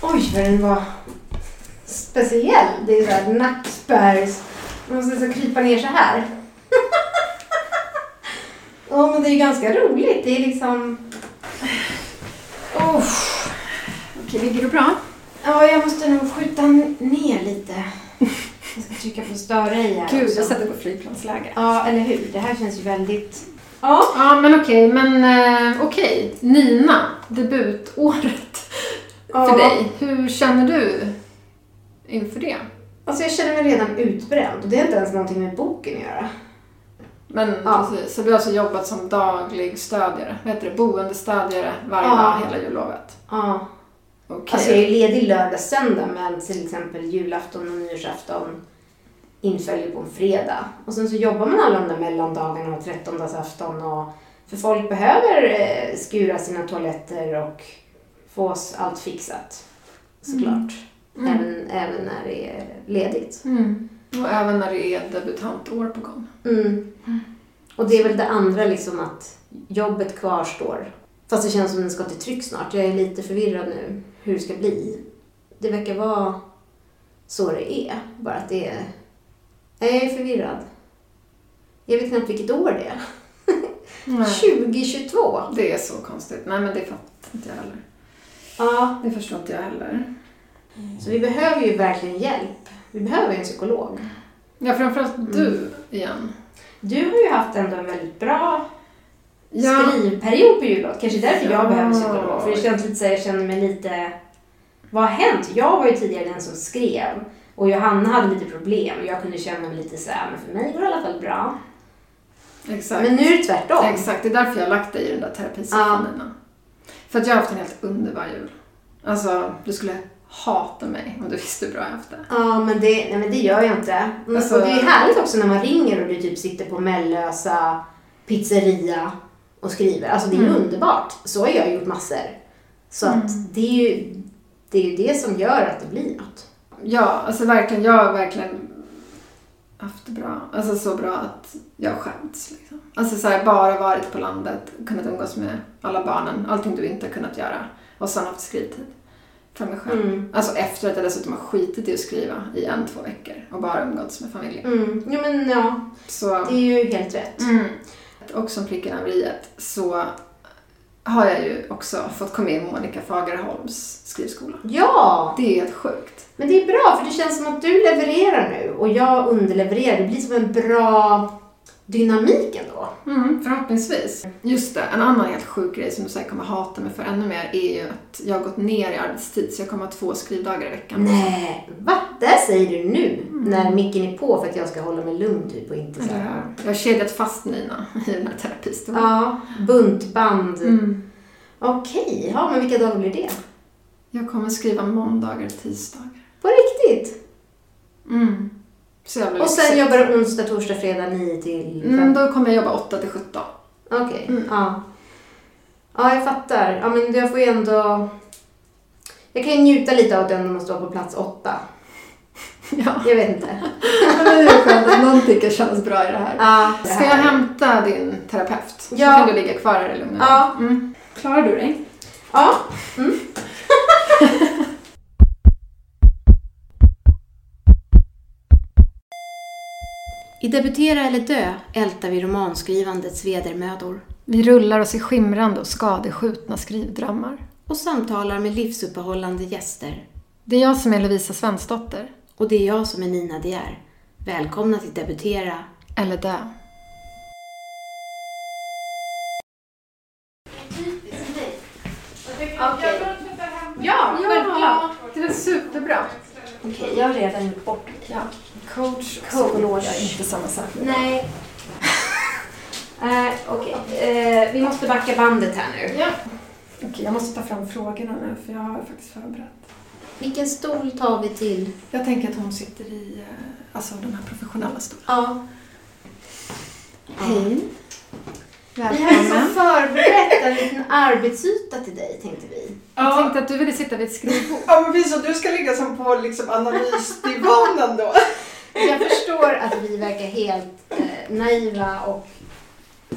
Oj, vad den var speciell. Det är så här nackspärrs... Man måste så krypa ner så här. Ja, men det är ju ganska roligt. Det är liksom... Oh. Okej, ligger du bra? Ja, jag måste nog skjuta ner lite. Jag ska trycka på störa i här Gud, också. jag sätter på flygplansläge. Ja, eller hur? Det här känns ju väldigt... Ja. Ja, men okej, men eh, okej. Nina, debutåret ja. för dig. Hur känner du inför det? Alltså jag känner mig redan utbränd och det har inte ens någonting med boken att göra. Men Ja. precis, så du har alltså jobbat som daglig stödjare, vad heter det, boendestödjare varje Ja. dag hela jullovet? Ja. Okej. Alltså jag är ledig lördag, söndag men till exempel julafton och nyårsafton inföljer på en fredag. Och sen så jobbar man alla de där mellandagarna och trettondagsafton och för folk behöver eh, skura sina toaletter och få oss allt fixat. Såklart. Mm. Även, även när det är ledigt. Mm. Och även när det är debutantår på gång. Mm. Och det är väl det andra liksom att jobbet kvarstår. Fast det känns som den ska till tryck snart. Jag är lite förvirrad nu hur det ska bli. Det verkar vara så det är. Bara att det är... Jag är förvirrad. Jag vet knappt vilket år det är. Nej. 2022! Det är så konstigt. Nej, men det fattar inte jag heller. Ja, Det förstår inte jag heller. så vi behöver ju verkligen hjälp. Vi behöver en psykolog. Ja, framförallt Mm. du igen. Du har ju haft ändå en väldigt bra Ja. skrivperiod på jullov. Kanske därför jag Ja. behöver psykolog. För det känns lite så jag känner mig lite... Vad har hänt? Jag var ju tidigare den som skrev. Och Johanna hade lite problem. Och jag kunde känna mig lite så här, men för mig går det i alla fall bra. Exakt. Men nu är det tvärtom. Exakt, det är därför jag har lagt dig i den där terapisoffan Ja. För att jag har haft en helt underbar jul. Alltså, du skulle hata mig om du visste hur bra jag haft det. Ja, men det, nej, men det gör jag inte. Alltså- och det är härligt också när man ringer och du typ sitter på Mellösa pizzeria och skriver. Alltså det är Mm. underbart. Så har jag gjort massor. Så Mm. att det är ju det, är ju det som gör att det blir något. Ja, alltså verkligen, jag har verkligen haft det bra. Alltså så bra att jag skämts. Liksom. Alltså så här, bara varit på landet, kunnat umgås med alla barnen, allting du inte har kunnat göra. Och sen haft skrivtid för mig själv. Mm. Alltså efter att jag dessutom har skitit i att skriva i en, två veckor och bara umgåtts med familjen. Mm. Jo men ja, Så, det är ju helt rätt. mm. Och som pricken över iet så har jag ju också fått komma in i Monica Fagerholms skrivskola. Ja! Det är helt sjukt. Men det är bra för det känns som att du levererar nu och jag underlevererar. Det blir som en bra dynamik ändå. Mm, förhoppningsvis. Just det, en annan helt sjuk grej som du säkert kommer hata mig för ännu mer är ju att jag har gått ner i arbetstid så jag kommer ha två skrivdagar i veckan. Nej, va? Det säger du nu när micken är på för att jag ska hålla mig lugn typ och inte så Eller här. hur? Jag har kedjat fast Nina i den här terapistolen. Ja, buntband. Mm. Okej, ja men vilka dagar blir det? Jag kommer skriva måndagar och tisdagar. På riktigt? Mm. Så Och sen jobbar du onsdag, torsdag, fredag 9 till 5? Mm, då kommer jag jobba 8 till 17. Okej, Mm. ja. Ja, jag fattar. Ja, men jag får ju ändå... Jag kan ju njuta lite av du ändå måste vara på plats åtta. Ja. Jag vet inte. Men det är skönt att någon tycker känns bra i det här. Ja, det Ska jag här. hämta din terapeut? Så Ja. kan du ligga kvar här i lugn. Ja. Mm. Klarar du dig? Ja. Mm. I Debutera eller dö ältar vi romanskrivandets vedermödor Vi rullar oss i skimrande och skadeskjutna skrivdrömmar. och samtalar med livsuppehållande gäster. Det är jag som är Lovisa Svensdotter. Och det är jag som är Nina De är. Välkomna till Debutera. Eller dö. Okej. Ja, självklart. Det är superbra. Okej, jag har redan gjort bort mig. Ja. Coach, Coach. psykolog är inte samma sak. Nej. uh, Okej, Eh, vi måste backa bandet här nu. Ja. Okej, jag måste ta fram frågorna nu för jag har faktiskt förberett. Vilken stol tar vi till? Jag tänker att hon sitter i eh, alltså, den här professionella stolen. Ja. Hej. Vi har liksom Välkommen. förberett en liten arbetsyta till dig, tänkte vi. Jag Ja, tänkte att du ville sitta vid ett skrivbord. ja men precis, och du ska ligga som på liksom analysdivanen då. Jag förstår att vi verkar helt eh, naiva och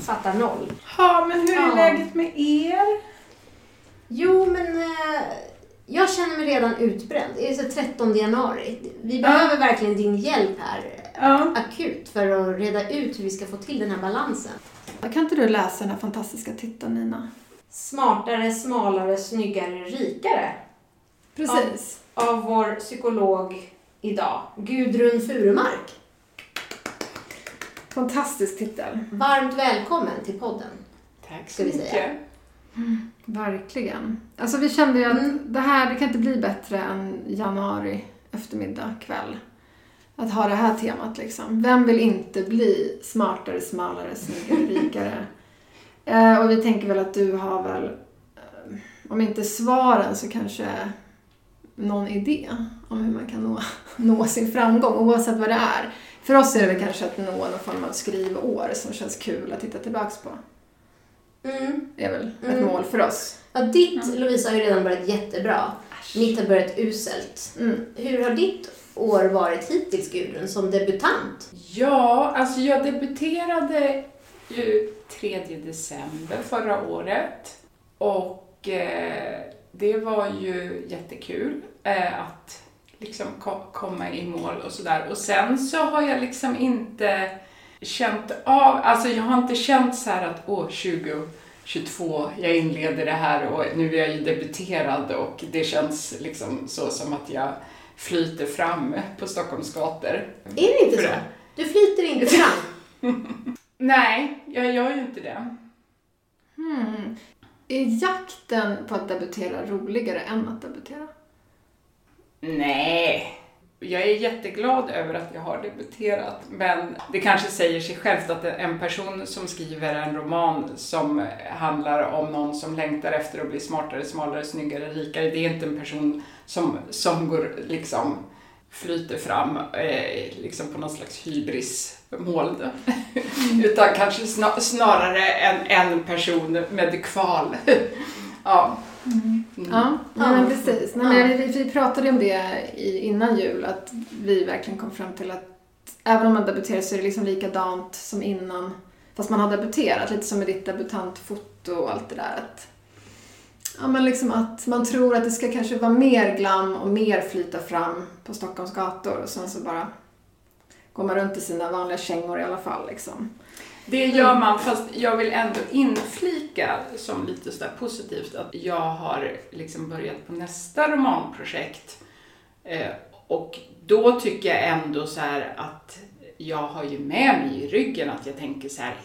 fattar noll. Ja, men hur är Ja. läget med er? Jo, men eh, Jag känner mig redan utbränd. Det är så 13 januari. Vi behöver verkligen din hjälp här Ja. akut för att reda ut hur vi ska få till den här balansen. Kan inte du läsa den här fantastiska titeln Nina? Smartare, smalare, snyggare, rikare. Precis. Av vår psykolog idag, Gudrun Furumark. Fantastisk titel. Varmt välkommen till podden. Tack Ska vi säga. Verkligen. Alltså vi kände ju att Mm. det här, det kan inte bli bättre än januari eftermiddag, kväll. Att ha det här temat liksom. Vem vill inte bli smartare, smalare, snyggare, rikare? Eh, och vi tänker väl att du har väl, eh, om inte svaren så kanske någon idé om hur man kan nå, nå sin framgång oavsett vad det är. För oss är det väl kanske att nå någon form av skrivår som känns kul att titta tillbaks på. Mm. Det är väl ett Mm. mål för oss. Ja, ditt, Lovisa, har ju redan börjat jättebra. Mitt har börjat uselt. Mm. Hur har ditt år varit hittills, Gudrun, som debutant? Ja, alltså jag debuterade ju 3 december förra året. Och eh, det var ju jättekul eh, att liksom ko- komma i mål och sådär. Och sen så har jag liksom inte känt av, alltså jag har inte känt så här att åh, 2022, jag inleder det här och nu är jag ju debuterad och det känns liksom så som att jag flyter fram på Stockholms gator. Är det inte För så? det. Du flyter inte fram. Nej, jag gör ju inte det. Hmm. Är jakten på att debutera roligare än att debutera? Nej. Jag är jätteglad över att jag har debuterat, men det kanske säger sig självt att en person som skriver en roman som handlar om någon som längtar efter att bli smartare, smalare, snyggare, rikare, det är inte en person som, som går liksom flyter fram eh, liksom på någon slags hybrismål. Utan kanske sna- snarare en, en person med kval. Ja. Mm. Ja, ja men precis. Nej, men vi, vi pratade om det i, innan jul, att vi verkligen kom fram till att även om man debuterar så är det liksom likadant som innan, fast man har debuterat. Lite som med ditt debutantfoto och allt det där. Att, ja, men liksom att man tror att det ska kanske vara mer glam och mer flyta fram på Stockholms gator och sen så bara går man runt i sina vanliga kängor i alla fall. Liksom. Det gör man, fast jag vill ändå inflika som lite sådär positivt att jag har liksom börjat på nästa romanprojekt. Eh, och då tycker jag ändå så här att jag har ju med mig i ryggen att jag tänker så här,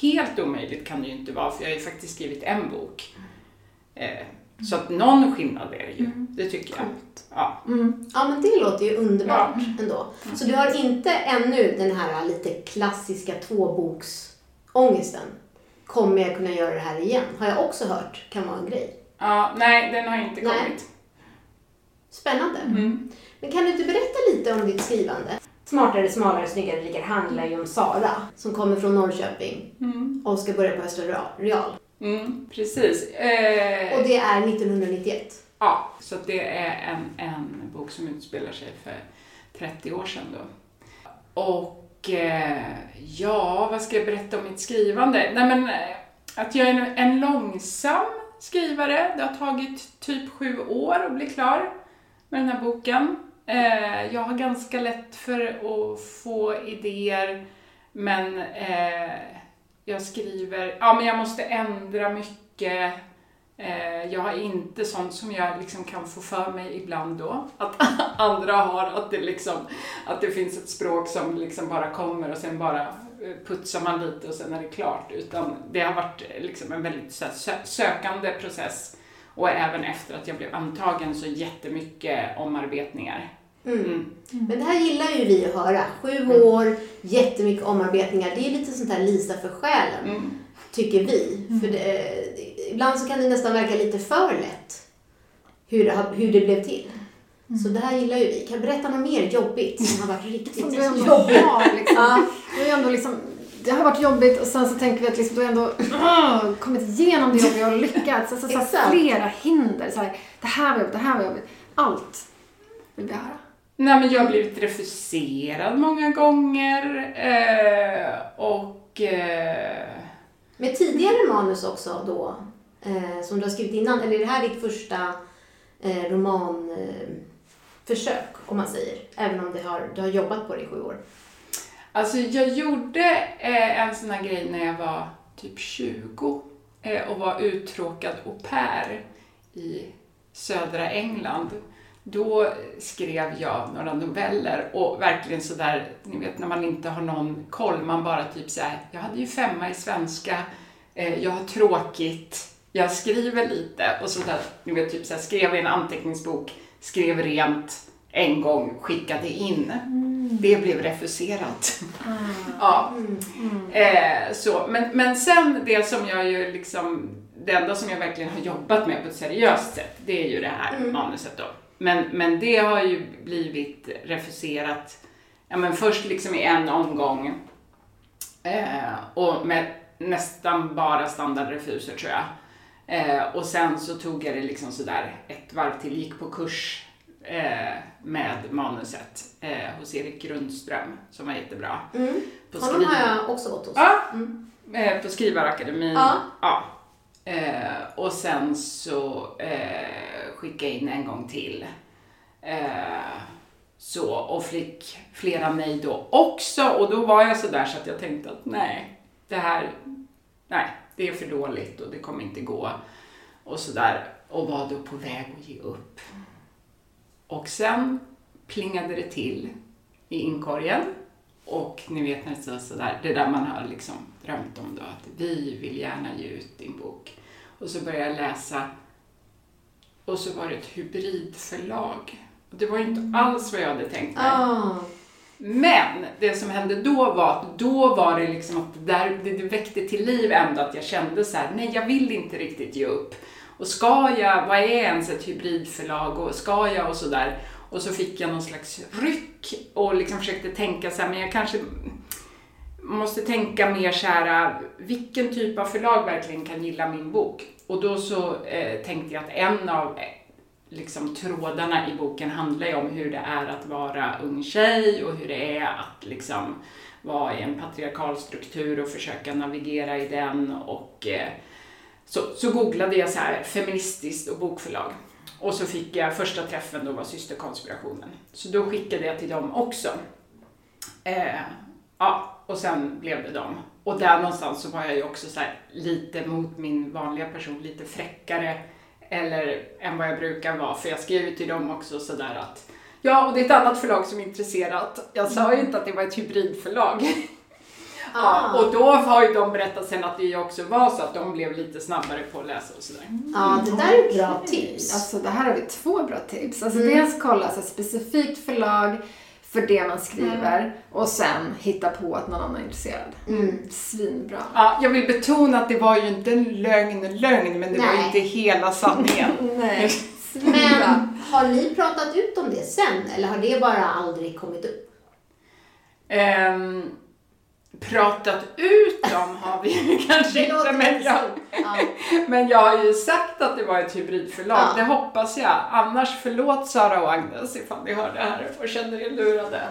helt omöjligt kan det ju inte vara för jag har ju faktiskt skrivit en bok. Eh, så att någon skillnad är det ju, det tycker jag. Ja. Mm. Ja, men det låter ju underbart Ja. ändå. Så du har inte ännu den här lite klassiska tvåboksångesten. Kommer jag kunna göra det här igen? Har jag också hört kan vara en grej. ja, nej den har inte Nej. kommit. Spännande. Mm. Men kan du inte berätta lite om ditt skrivande? Smartare, smalare, snyggare, rikare handlar ju om Sara som kommer från Norrköping Mm. och ska börja på Östra Real. Mm, precis. Eh, Och det är 1991. Ja, så det är en, en bok som utspelar sig för 30 år sedan då. Och Eh, ja, vad ska jag berätta om mitt skrivande? Nej men eh, att jag är en, en långsam skrivare. Det har tagit typ sju år att bli klar med den här boken. Eh, jag har ganska lätt för att få idéer men eh, jag skriver, ja men jag måste ändra mycket jag har inte sånt som jag liksom kan få för mig ibland då. Att andra har, att det, liksom, att det finns ett språk som liksom bara kommer och sen bara eh, putsar man lite och sen är det klart. Utan det har varit liksom en väldigt så här, sö- sökande process. Och även efter att jag blev antagen så jättemycket omarbetningar. Mm. Mm. Men det här gillar ju vi att höra. Sju år, jättemycket omarbetningar. Det är lite sånt här Lisa för själen, Mm. tycker vi. För det, ibland så kan det nästan verka lite för lätt hur det, hur det blev till. Så det här gillar ju vi. Kan du berätta något mer jobbigt som har varit riktigt Som du ändå jobbigt? har liksom. Ja. Ändå liksom, det har varit jobbigt och sen så tänker vi att liksom, du har ändå åh, kommit igenom det jobbiga och lyckats. Alltså, så Exakt. flera hinder. Så här, det här var jobbigt, det här var jobbigt. Allt vill vi höra. Nej, men jag har blivit refuserad många gånger eh, och eh, Med tidigare manus också då, eh, som du har skrivit innan, eller är det här ditt första eh, romanförsök, eh, om man säger. Även om det har, du har jobbat på det i sju år. Alltså jag gjorde eh, en sån här grej när jag var typ 20 eh, och var uttråkad au pair i södra England. Då skrev jag några noveller och verkligen sådär, ni vet när man inte har någon koll, man bara typ såhär, jag hade ju femma i svenska, eh, jag har tråkigt, jag skriver lite och sådär, ni vet typ såhär, skrev i en anteckningsbok, skrev rent en gång, skickade in. Det blev refuserat. ja. Eh, så. Men, men sen det som jag ju liksom, det enda som jag verkligen har jobbat med på ett seriöst sätt, det är ju det här manuset då. Men, men det har ju blivit refuserat, ja men först liksom i en omgång eh, och med nästan bara standardrefuser tror jag. Eh, och sen så tog jag det liksom sådär ett varv till, gick på kurs eh, med manuset eh, hos Erik Grundström som var jättebra. Mm. På Honom skriv- har jag också gått hos. Ja, Mm. eh, på Skrivarakademin. Ja. Ja. Eh, och sen så eh, skickade jag in en gång till. Eh, så, och fick flera nej då också. Och då var jag så där så att jag tänkte att nej, det här, nej, det är för dåligt och det kommer inte gå. Och så där. Och var då på väg att ge upp. Och sen plingade det till i inkorgen. Och ni vet nästan sådär, det där man har liksom drömt om då, att vi vill gärna ge ut din bok. Och så började jag läsa och så var det ett hybridförlag. Det var ju inte alls vad jag hade tänkt mig. Oh. Men det som hände då var att då var det liksom att det, där, det, det väckte till liv ändå att jag kände så här: nej jag vill inte riktigt ge upp. Och ska jag, vad är ens ett hybridförlag och ska jag och sådär. Och så fick jag någon slags ryck och liksom försökte tänka så här, men jag kanske måste tänka mer så här, vilken typ av förlag verkligen kan gilla min bok? Och då så eh, tänkte jag att en av liksom, trådarna i boken handlar ju om hur det är att vara ung tjej och hur det är att liksom vara i en patriarkal struktur och försöka navigera i den och eh, så, så googlade jag så här feministiskt och bokförlag. Och så fick jag första träffen då var systerkonspirationen. Så då skickade jag till dem också. Eh, ja, och sen blev det dem. Och där någonstans så var jag ju också så här lite mot min vanliga person, lite fräckare eller än vad jag brukar vara. För jag skrev ju till dem också sådär att ja, och det är ett annat förlag som är intresserat. Jag sa ju inte att det var ett hybridförlag. Ah. Ja, och då har ju de berättat sen att det också var så att de blev lite snabbare på att läsa och sådär. Ja, det där är bra tips. Alltså det här har vi två bra tips. Alltså Mm. dels kolla så specifikt förlag för det man skriver och sen hitta på att någon annan är intresserad. Mm. Svinbra. Ja, jag vill betona att det var ju inte en lögn, lögn, men det var ju Nej. inte hela sanningen. Nej. Men har ni pratat ut om det sen eller har det bara aldrig kommit upp? Ehm, pratat ut dem har vi ju kanske inte, men jag. Ja. men jag har ju sagt att det var ett hybridförlag. Ja. Det hoppas jag. Annars förlåt Sara och Agnes ifall ni hör det här och känner er lurade.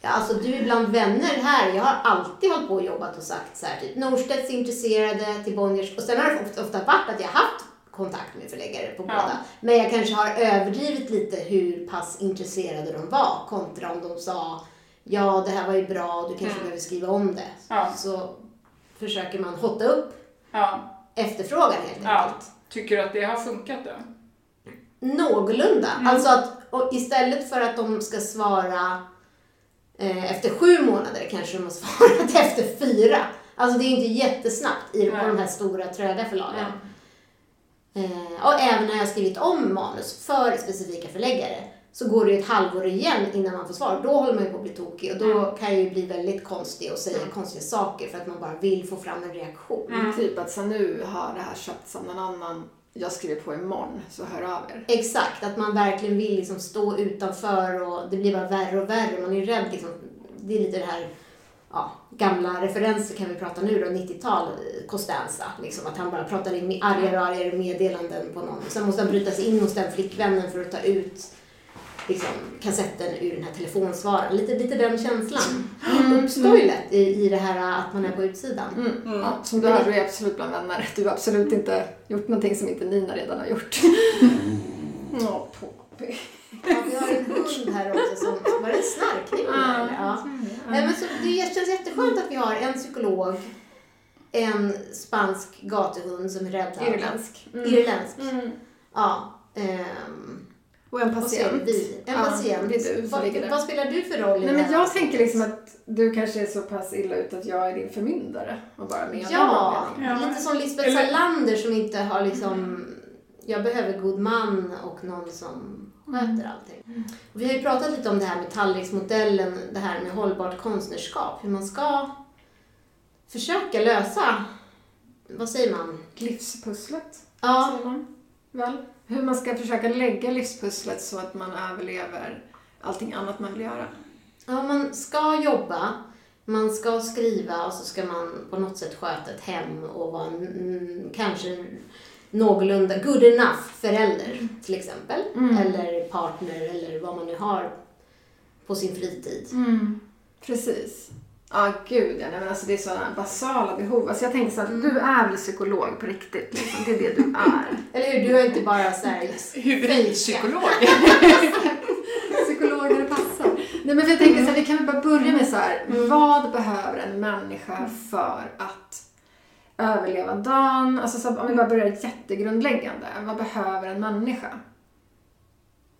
Ja, alltså du är bland vänner här. Jag har alltid hållit på och jobbat och sagt så här typ Norstedts intresserade till Bonniers och sen har det ofta, varit att jag haft kontakt med förläggare på Ja. båda. Men jag kanske har överdrivit lite hur pass intresserade de var kontra om de sa ja det här var ju bra, du kanske Mm. behöver skriva om det. Ja. Så försöker man hotta upp Ja, efterfrågan helt ja. enkelt. Tycker du att det har funkat då? Någorlunda. Mm. Alltså att och istället för att de ska svara eh, efter sju månader kanske de har svarat efter fyra. Alltså det är inte jättesnabbt i på de här stora tröga förlagen. Eh, och även när jag har skrivit om manus för specifika förläggare så går det ju ett halvår igen innan man får svar. Då håller man ju på att bli tokig och då Mm. kan jag ju bli väldigt konstig och säga konstiga saker för att man bara vill få fram en reaktion. Mm. Typ att så nu har det här köpts av någon annan. Jag skriver på imorgon, så hör av er. Exakt, att man verkligen vill liksom stå utanför och det blir bara värre och värre. Man är rädd liksom. Det är lite det här, ja, gamla referenser kan vi prata nu då, 90-tal, eh, Costanza. Liksom, att han bara pratar in med argare och argare meddelanden på någon. Sen måste han bryta sig in hos den flickvännen för att ta ut liksom, kassetten ur den här telefonsvararen. Lite, lite den känslan uppstår ju lätt i, i det här att man är på utsidan. Mm. Ja, som du hör, du är absolut bland vänner. Du har absolut inte gjort någonting som inte Nina redan har gjort. Åh, Poppy. Ja, vi har en hund här också som... Var det en snarkning? Ja? Ja. det. Nej, men så det känns jätteskönt att vi har en psykolog, en spansk gatuhund som är räddad. Irländsk. Mm. Irländsk. Mm. Ja. ehm, Och en och patient. vi. En Ja, patient. det är du som vad, ligger där. vad spelar du för roll i Nej, men jag tänker liksom att du kanske är så pass illa ute att jag är din förmyndare och bara menar Ja. Ja. lite som Lisbeth Eller- Salander som inte har liksom... Jag behöver god man och någon som sköter allting. Och vi har ju pratat lite om det här med tallriksmodellen, det här med hållbart konstnärskap. Hur man ska försöka lösa, vad säger man? Livspusslet, Ja, säger man väl? Hur man ska försöka lägga livspusslet så att man överlever allting annat man vill göra. ja, man ska jobba, man ska skriva och så ska man på något sätt sköta ett hem och vara en, kanske någorlunda good enough förälder till exempel. Mm. Eller partner eller vad man nu har på sin fritid. Mm. Precis. Ja, gud ja. Nej, men alltså det är sådana basala behov. Alltså jag tänker så att du är väl psykolog på riktigt. Liksom. Det är det du är. Eller hur? Du har inte bara så här... Hybridpsykolog. Psykolog när det passar. Nej men jag tänker så här, vi kan väl bara börja med så här. Vad behöver en människa för att överleva dagen? Alltså så, om vi bara börjar jättegrundläggande. Vad behöver en människa?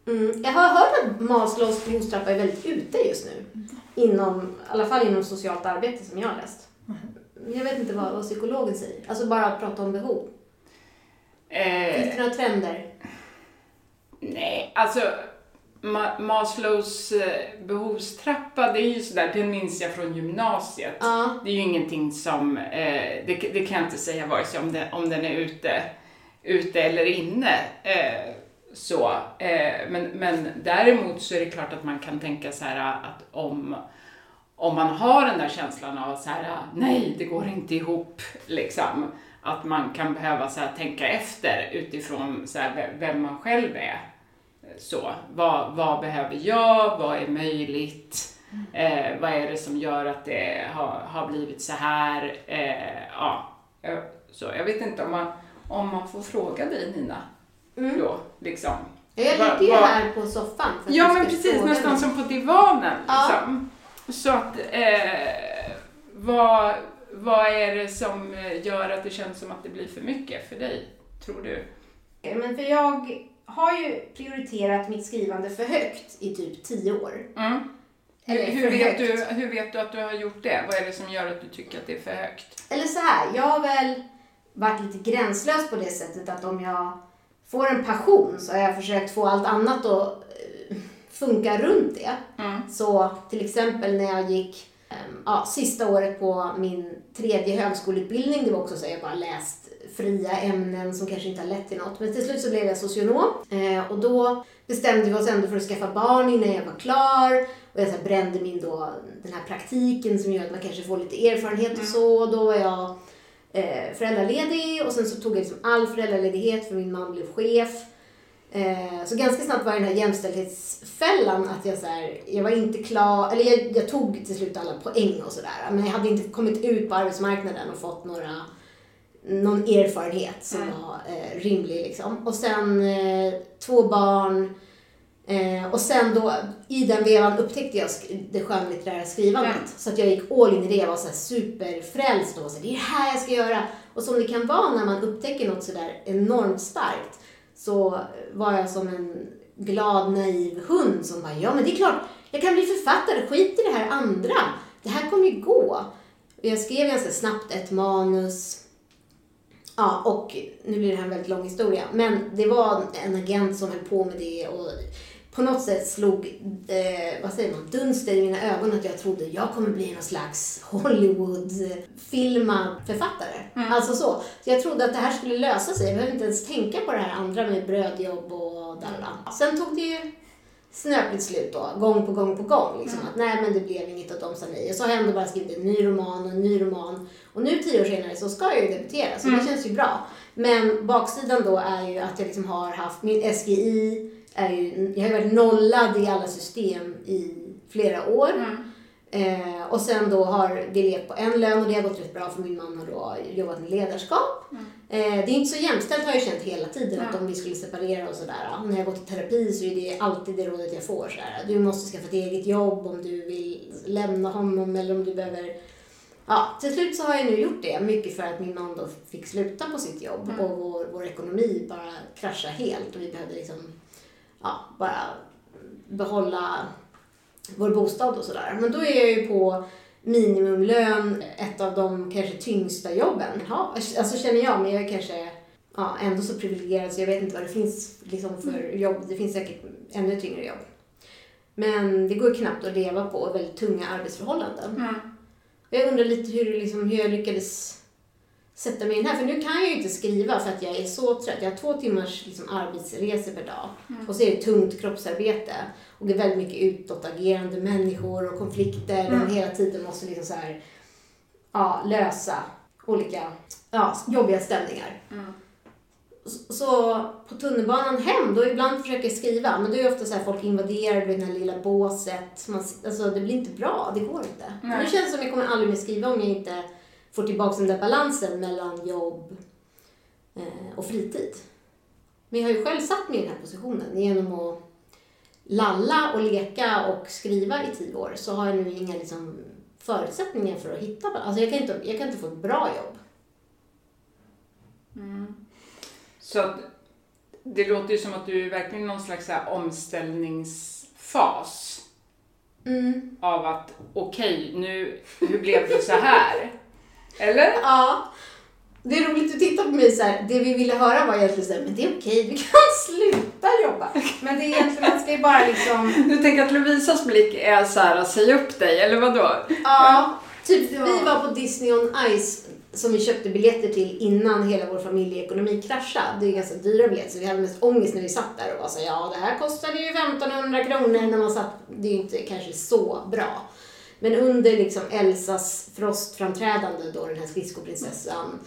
Mm. Jag har hört att Maslows behovstrappa är väldigt ute just nu. Inom, I alla fall inom socialt arbete som jag har läst. Jag vet inte vad, vad psykologen säger. Alltså bara att prata om behov. Eh, Finns det några trender? Nej, alltså Ma- Maslows eh, behovstrappa, det är ju sådär, den minns jag från gymnasiet. Ja. Det är ju ingenting som, eh, det, det kan jag inte säga vare sig om, det, om den är ute, ute eller inne. Eh, så. Eh, men, men däremot så är det klart att man kan tänka så här att om, om man har den där känslan av så här, nej det går inte ihop, liksom. Att man kan behöva så här, tänka efter utifrån så här, ve- vem man själv är. Så, vad, vad behöver jag? Vad är möjligt? Eh, vad är det som gör att det har, har blivit så här? Eh, ja, eh, så jag vet inte om man, om man får fråga dig Nina. Mm. Då, liksom. Jag ligger ju va- här på soffan. för Ja men precis, nästan mig. som på divanen. Ja. Liksom. Så att, eh, vad, vad är det som eh, gör att det känns som att det blir för mycket för dig, tror du? Men för jag har ju prioriterat mitt skrivande för högt i typ tio år. Mm. Hur, Eller hur, vet högt. du, hur vet du att du har gjort det? Vad är det som gör att du tycker att det är för högt? Eller så här, jag har väl varit lite gränslös på det sättet att om jag får en passion så har jag försökt få allt annat att eh, funka runt det. Mm. Så till exempel när jag gick ehm, ja, sista året på min tredje högskoleutbildning, det var också så att jag bara läst fria ämnen som kanske inte har lett till något. Men till slut så blev jag socionom eh, och då bestämde vi oss ändå för att skaffa barn innan jag var klar. Och jag så brände min då, den här praktiken som gör att man kanske får lite erfarenhet och så. Och då var jag eh, föräldraledig och sen så tog jag liksom all föräldraledighet för min man blev chef. Eh, så ganska snabbt var den här jämställdhetsfällan att jag så här, jag var inte klar, eller jag, jag tog till slut alla poäng och sådär. Men jag hade inte kommit ut på arbetsmarknaden och fått några, någon erfarenhet som Mm. var eh, rimlig liksom. Och sen eh, två barn. Eh, och sen då, i den vevan upptäckte jag det skönlitterära skrivandet. Mm. Så att jag gick all in i det. Jag var så här superfrälst och så det är det här jag ska göra. Och som det kan vara när man upptäcker något sådär enormt starkt så var jag som en glad naiv hund som bara, ja men det är klart, jag kan bli författare, skit i det här andra. Det här kommer ju gå. Och jag skrev ganska snabbt ett manus. Ja, och nu blir det här en väldigt lång historia. Men det var en agent som höll på med det och på något sätt slog, eh, vad säger man, dunsten i mina ögon att jag trodde jag kommer bli någon slags Hollywood-filmad författare. Alltså så. så. Jag trodde att det här skulle lösa sig. Jag behövde inte ens tänka på det här andra med brödjobb och dalala. Sen tog det ju snöpligt slut då, gång på gång på gång. Liksom, att nej men det blev inget och de sa nej. Och så har jag ändå bara skrivit en ny roman och en ny roman. Och nu tio år senare så ska jag ju debutera, så det känns ju bra. Men baksidan då är ju att jag liksom har haft, min SGI är ju, jag har ju varit nollad i alla system i flera år. Eh, och sen då har vi levt på en lön och det har gått rätt bra för min man har då jobbat med ledarskap. Mm. Eh, det är inte så jämställt har jag känt hela tiden att Mm. om vi skulle separera och sådär. När jag går till terapi så är det alltid det rådet jag får. Sådär. Du måste skaffa ett eget jobb om du vill lämna honom eller om du behöver Ja, till slut så har jag nu gjort det. Mycket för att min man då fick sluta på sitt jobb Mm. och vår, vår ekonomi bara kraschade helt och vi behövde liksom, ja, bara behålla vår bostad och sådär. Men då är jag ju på minimumlön, ett av de kanske tyngsta jobben. Ja, alltså känner jag, men jag är kanske ja, ändå så privilegierad så jag vet inte vad det finns liksom för jobb. Det finns säkert ännu tyngre jobb. Men det går knappt att leva på väldigt tunga arbetsförhållanden. Mm. Jag undrar lite hur, liksom, hur jag lyckades sätta mig in här. För nu kan jag ju inte skriva för att jag är så trött. Jag har två timmars liksom, arbetsresor per dag. Mm. Och så är det tungt kroppsarbete. Och det är väldigt mycket utåtagerande människor och konflikter. Mm. hela tiden måste liksom så här, ja, lösa olika ja, jobbiga stämningar. Mm. Så- Så på tunnelbanan hem, då ibland försöker jag skriva, men då är det ofta så här folk invaderar det här lilla båset. Man, alltså det blir inte bra, det går inte. Nej. Nu känns det som jag kommer aldrig mer skriva om jag inte får tillbaka den där balansen mellan jobb eh, och fritid. Men jag har ju själv satt mig i den här positionen genom att lalla och leka och skriva i tio år så har jag nu inga liksom, förutsättningar för att hitta balans. Alltså jag kan inte, jag kan inte få ett bra jobb. Mm. Så det låter ju som att du är verkligen någon slags här omställningsfas Mm. av att okej, nu, hur blev det så här? Eller? Ja. Det är roligt att titta på mig så här. Det vi ville höra var egentligen så här, men det är okej, du kan sluta jobba. Men det är egentligen, man ska ju bara liksom, Du tänker att Lovisas blick är så här, säg upp dig, eller vadå? ja. Typ, vi var på Disney on Ice som vi köpte biljetter till innan hela vår familjeekonomi kraschade. Det är ganska dyra biljetter så vi hade mest ångest när vi satt där och var så här, ja det här kostade ju 1500 kronor när man satt. Det är ju inte kanske så bra. Men under liksom Elsas frostframträdande då den här skridskoprinsessan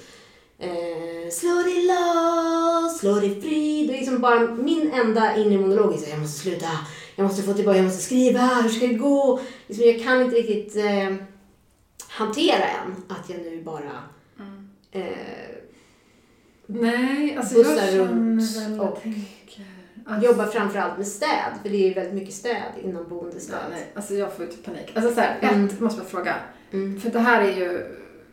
eh, Slå dig loss, slå dig fri. Det är liksom bara min enda inre monolog är så jag måste sluta, jag måste få tillbaka, jag måste skriva, hur ska det gå? Liksom, jag kan inte riktigt eh, hantera än att jag nu bara Mm. eh, Nej, alltså jag känner och tänker... Alltså, jobbar framförallt med städ, för det är ju väldigt mycket städ inom Ja, boendestöd. nej, alltså jag får ju typ panik. Alltså så här, Mm. ett, måste jag fråga. Mm. För det här är ju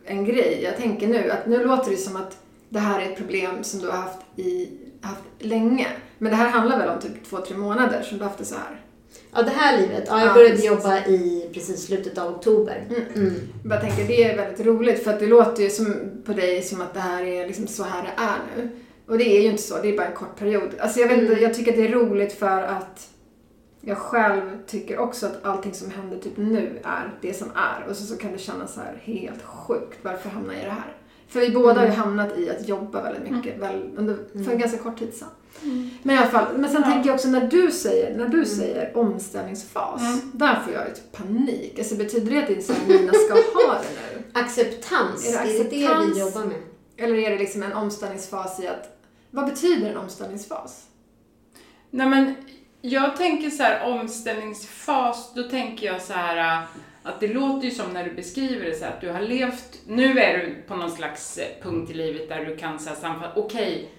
en grej. Jag tänker nu att nu låter det som att det här är ett problem som du har haft, i, haft länge. Men det här handlar väl om typ två, tre månader som du har haft det så här. Ja, det här livet. Ja, jag Ja, började precis. jobba i precis slutet av oktober. Mm. Mm. Jag tänker, det är väldigt roligt för att det låter ju som, på dig som att det här är liksom så här det är nu. Och det är ju inte så, det är bara en kort period. Alltså jag vet inte, Mm. jag tycker att det är roligt för att jag själv tycker också att allting som händer typ nu är det som är. Och så, så kan det kännas så här helt sjukt, varför hamnar jag i det här? För vi båda har ju Mm. hamnat i att jobba väldigt mycket väl, under, för en Mm. ganska kort tid sedan. Men i alla fall, men sen Ja. tänker jag också när du säger, när du Mm. säger omställningsfas, Mm. där får jag ju typ panik. Alltså betyder det att här, Nina ska ha det nu? Acceptans, Är det är det det acceptans? vi jobbar med? Eller är det liksom en omställningsfas i att, vad betyder en omställningsfas? Nej men, jag tänker så här omställningsfas, då tänker jag så här äh, att det låter ju som när du beskriver det så här, att du har levt, nu är du på någon slags eh, punkt i livet där du kan här sammanfatta, okej,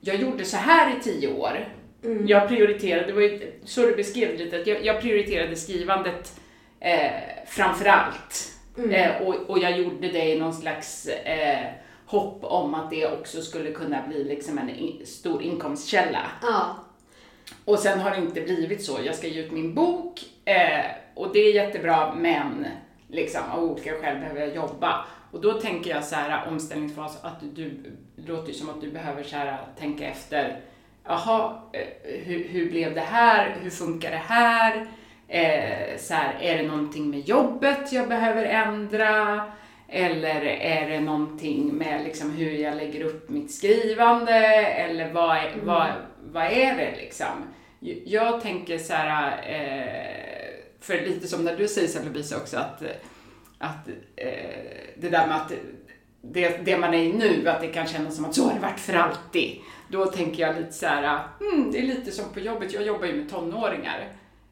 jag gjorde så här i tio år. Mm. Jag prioriterade, det var ju så du beskrev det lite, att jag, jag prioriterade skrivandet eh, framför allt. Mm. Eh, och, och jag gjorde det i någon slags eh, hopp om att det också skulle kunna bli liksom en stor inkomstkälla. Ja. Och sen har det inte blivit så. Jag ska ge ut min bok eh, och det är jättebra men liksom, av olika skäl behöver jag jobba. Och då tänker jag så här omställningsfas att du, det låter ju som att du behöver så här, tänka efter. Jaha, eh, hur, hur blev det här? Hur funkar det här? Eh, så här, är det någonting med jobbet jag behöver ändra? Eller är det någonting med liksom hur jag lägger upp mitt skrivande? Eller vad är, vad, vad är det liksom? Jag tänker så här, eh, för lite som när du säger så Lovisa också, att, att eh, det där med att det, det man är i nu, att det kan kännas som att så har det varit för alltid. Då tänker jag lite så här, hmm, det är lite som på jobbet, jag jobbar ju med tonåringar.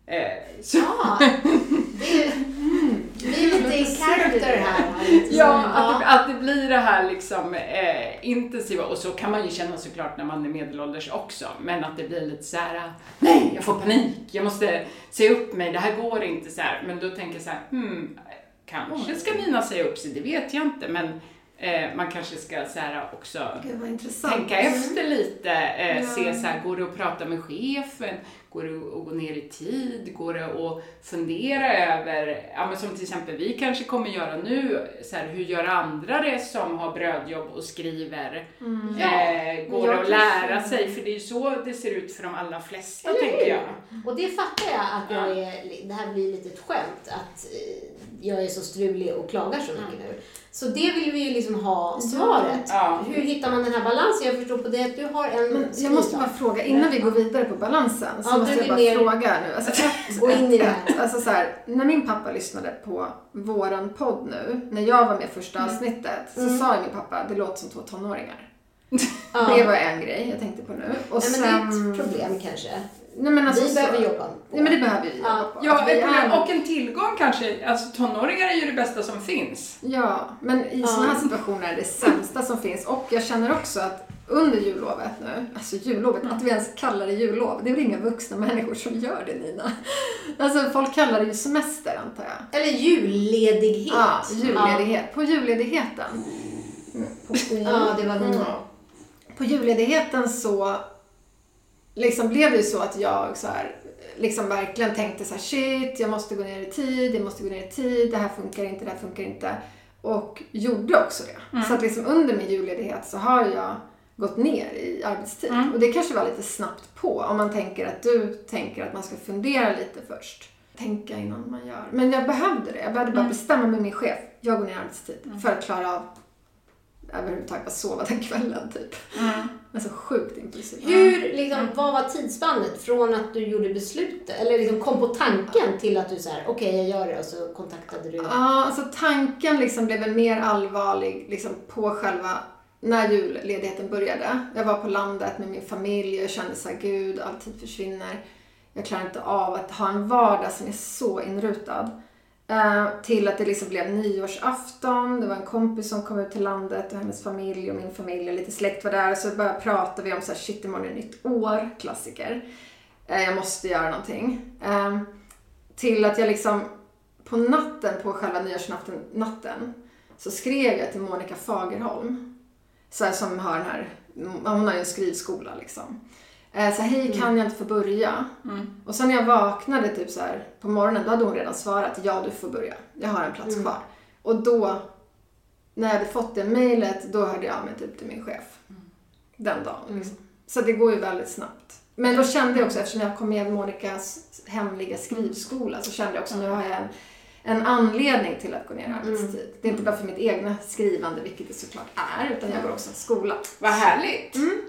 Eh, så, Ja, det, Vi är lite i character här. Ja, att det, att det blir det här liksom eh, intensiva och så kan man ju känna såklart när man är medelålders också. Men att det blir lite så här: nej jag får panik, jag måste se upp mig, det här går inte så här. Men då tänker jag så här, hmm, kanske ska Nina säga upp sig, det vet jag inte. Men eh, man kanske ska så här också Gud tänka efter lite, eh, Ja. se så här, går det att prata med chefen? Går det att gå ner i tid? Går det att fundera över, ja men som till exempel vi kanske kommer göra nu, så här, hur gör andra det som har brödjobb och skriver? Mm. Ja, eh, går jag det att lära sig? För det är ju så det ser ut för de allra flesta, Eller tänker jag. Och det fattar jag att jag är, det här blir lite ett skämt, att eh, jag är så strulig och klagar så mycket nu. Så det vill vi ju liksom ha svaret. Ja. Hur hittar man den här balansen? Jag förstår på det att du har en Men jag måste bara fråga, innan vi går vidare på balansen, så Ja, måste jag bara ner- fråga nu. Alltså, ett, Gå in i det alltså så här, när min pappa lyssnade på våran podd nu, när jag var med första avsnittet, så Mm. sa ju min pappa, det låter som två tonåringar. Ja. Det var en grej jag tänkte på nu. Och Nej, men sen... det är ett problem kanske. Nej, men alltså, vi behöver jobba på. Nej, men det behöver vi Ja. Ja, är- och en tillgång kanske. Alltså tonåringar är ju det bästa som finns. Ja, men i Ja. sådana här situationer är det sämsta som finns. Och jag känner också att under jullovet nu, alltså jullovet, att vi ens kallar det jullov, det är väl inga vuxna människor som gör det Nina? Alltså folk kallar det ju semester antar jag. Eller julledighet. Ja, julledighet. På julledigheten. Mm, På, Ja, det var Mm. Nina. på julledigheten så liksom blev det ju så att jag så här, liksom verkligen tänkte så här, shit, jag måste gå ner i tid, jag måste gå ner i tid, det här funkar inte, det här funkar inte. Och gjorde också det. Så att liksom under min julledighet så har jag gått ner i arbetstid. Mm. Och det kanske var lite snabbt på om man tänker att du tänker att man ska fundera lite först. Tänka innan man gör. Men jag behövde det. Jag behövde bara Mm. bestämma med min chef. Jag går ner i arbetstid. För att klara av överhuvudtaget bara sova den kvällen typ. Alltså sjukt impulsiv. Hur, liksom, vad var tidsspannet från att du gjorde beslutet, eller liksom kom på tanken till att du så här, okej jag gör det och så kontaktade du? Ja, alltså tanken liksom blev väl mer allvarlig liksom på själva när julledigheten började. Jag var på landet med min familj och jag kände så här, gud, all tid försvinner. Jag klarar inte av att ha en vardag som är så inrutad. Eh, till att det liksom blev nyårsafton, det var en kompis som kom ut till landet och hennes familj och min familj och lite släkt var där. Så började prata vi om så här, shit imorgon är det nytt år, klassiker. Eh, jag måste göra någonting. Eh, till att jag liksom på natten, på själva nyårsnatten, natten, så skrev jag till Monica Fagerholm, så här, som har den här, hon har ju en skrivskola liksom. Eh, Så hej kan jag inte få börja? Mm. Och sen när jag vaknade typ så här på morgonen, då hade hon redan svarat ja du får börja, jag har en plats Mm. kvar. Och då, när jag hade fått det mejlet, då hörde jag av mig typ till min chef. Den dagen. Mm. Liksom. Så det går ju väldigt snabbt. Men då kände jag också, eftersom jag kom med Monikas hemliga skrivskola, så kände jag också nu har jag en, en anledning till att gå ner i arbetstid. Det är inte bara för mitt egna skrivande, vilket det såklart är, utan jag går också till skola. Vad härligt. Mm.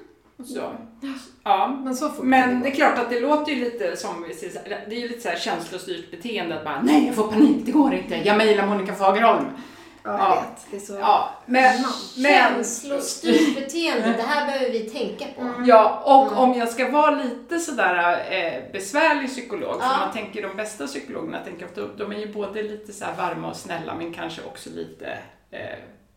Så. Ja. Men så Men det är klart att det låter ju lite som, det är ju lite så här känslostyrt beteende att bara nej jag får panik, det går inte, jag mejlar Monica Fagerholm. Ja, jag Ja. vet. Det är så... Ja, men, men Känslostyrt beteende, det här behöver vi tänka på. Ja, och Mm. om jag ska vara lite sådär eh, besvärlig psykolog, Ja. för man tänker de bästa psykologerna, tänker ofta, de är ju både lite så här varma och snälla, men kanske också lite eh,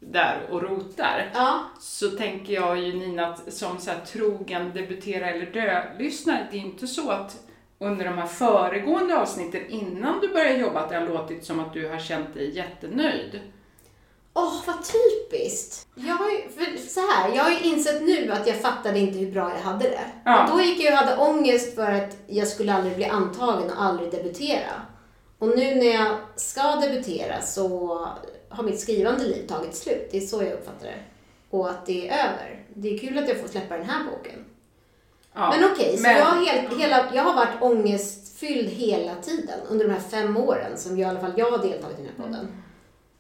där och rotar. Ja, Så tänker jag ju Nina, att som så här trogen debutera eller dö-lyssnare, det är inte så att under de här föregående avsnitten innan du började jobba, att det har låtit som att du har känt dig jättenöjd. Åh, vad typiskt. Jag har ju, för så här, jag har ju insett nu att jag fattade inte hur bra jag hade det. Ja. Då gick jag och hade ångest för att jag skulle aldrig bli antagen och aldrig debutera. Och nu när jag ska debutera så har mitt skrivande liv tagit slut. Det är så jag uppfattar det. Och att det är över. Det är kul att jag får släppa den här boken. Ja. Men okej, så men- jag, har helt, hela, jag har varit ångestfylld hela tiden under de här fem åren som jag, i alla fall jag har deltagit i den här podden.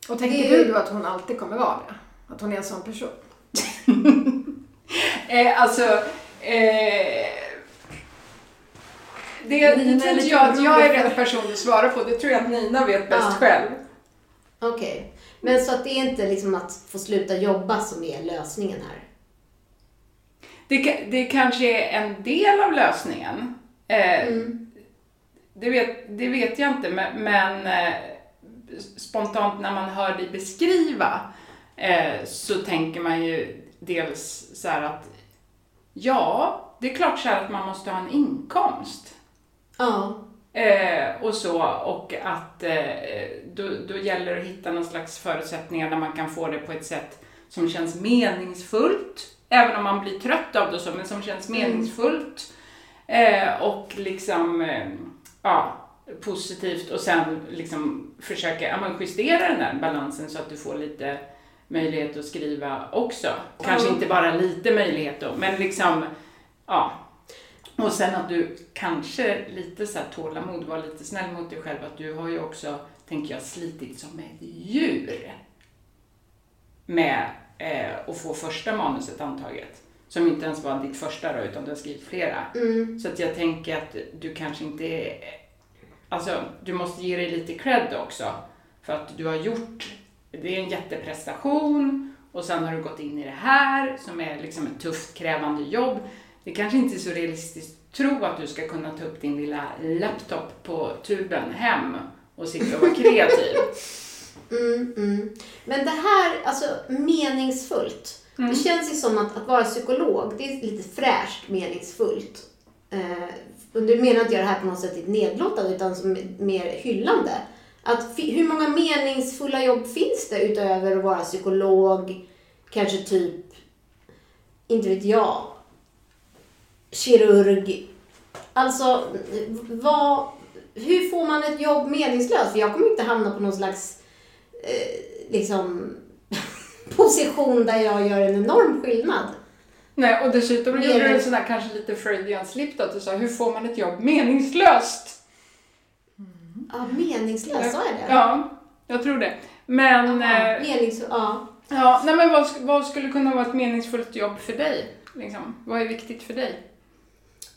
Och tänker Det- du då att hon alltid kommer vara det? Att hon är en sån person? Eh, alltså, eh, det, det Nina tror lite jag att jag är rätt person att svara på. Det tror jag att Nina vet bäst Ja. själv. Okej. Men så att det är inte liksom att få sluta jobba som är lösningen här? Det, det kanske är en del av lösningen. Eh, Mm. det, vet, det vet jag inte, men, men eh, spontant när man hör dig beskriva eh, så tänker man ju dels så här att ja, det är klart så att man måste ha en inkomst. Ja. Eh, och så, och att eh, då, då gäller det att hitta någon slags förutsättningar där man kan få det på ett sätt som känns meningsfullt. Även om man blir trött av det så, men som känns meningsfullt. Eh, och liksom, eh, ja, positivt och sen liksom försöka ja, justera den där balansen så att du får lite möjlighet att skriva också. Kanske inte bara lite möjlighet då, men liksom, ja. Och sen att du kanske lite så här tålamod, var lite snäll mot dig själv, att du har ju också, tänker jag, slitit som ett djur med eh, att få första manuset antaget. Som inte ens var ditt första då, utan du har skrivit flera. Mm. Så att jag tänker att du kanske inte är... Alltså, du måste ge dig lite cred också. För att du har gjort... Det är en jätteprestation och sen har du gått in i det här som är liksom ett tufft, krävande jobb. Det kanske inte är så realistiskt att tro att du ska kunna ta upp din lilla laptop på tuben hem och sitta och vara kreativ. Mm, mm. Men det här, alltså meningsfullt. Mm. Det känns ju som att, att vara psykolog, det är lite fräscht meningsfullt. Eh, och du menar inte jag det här på något sätt nedlåtande utan som mer hyllande. Att hur många meningsfulla jobb finns det utöver att vara psykolog, kanske typ, inte vet jag, kirurg. Alltså, vad, hur får man ett jobb meningslöst? För jag kommer inte hamna på någon slags eh, liksom position där jag gör en enorm skillnad. Nej, och dessutom Mer gjorde du en sån där kanske lite Freudian slip då, att du sa hur får man ett jobb meningslöst? Ja, meningslöst, sa jag det? Ja, jag tror det. Men, Ja, eh, menings, ja. ja, nej men vad, vad skulle kunna vara ett meningsfullt jobb för dig? Liksom? Vad är viktigt för dig?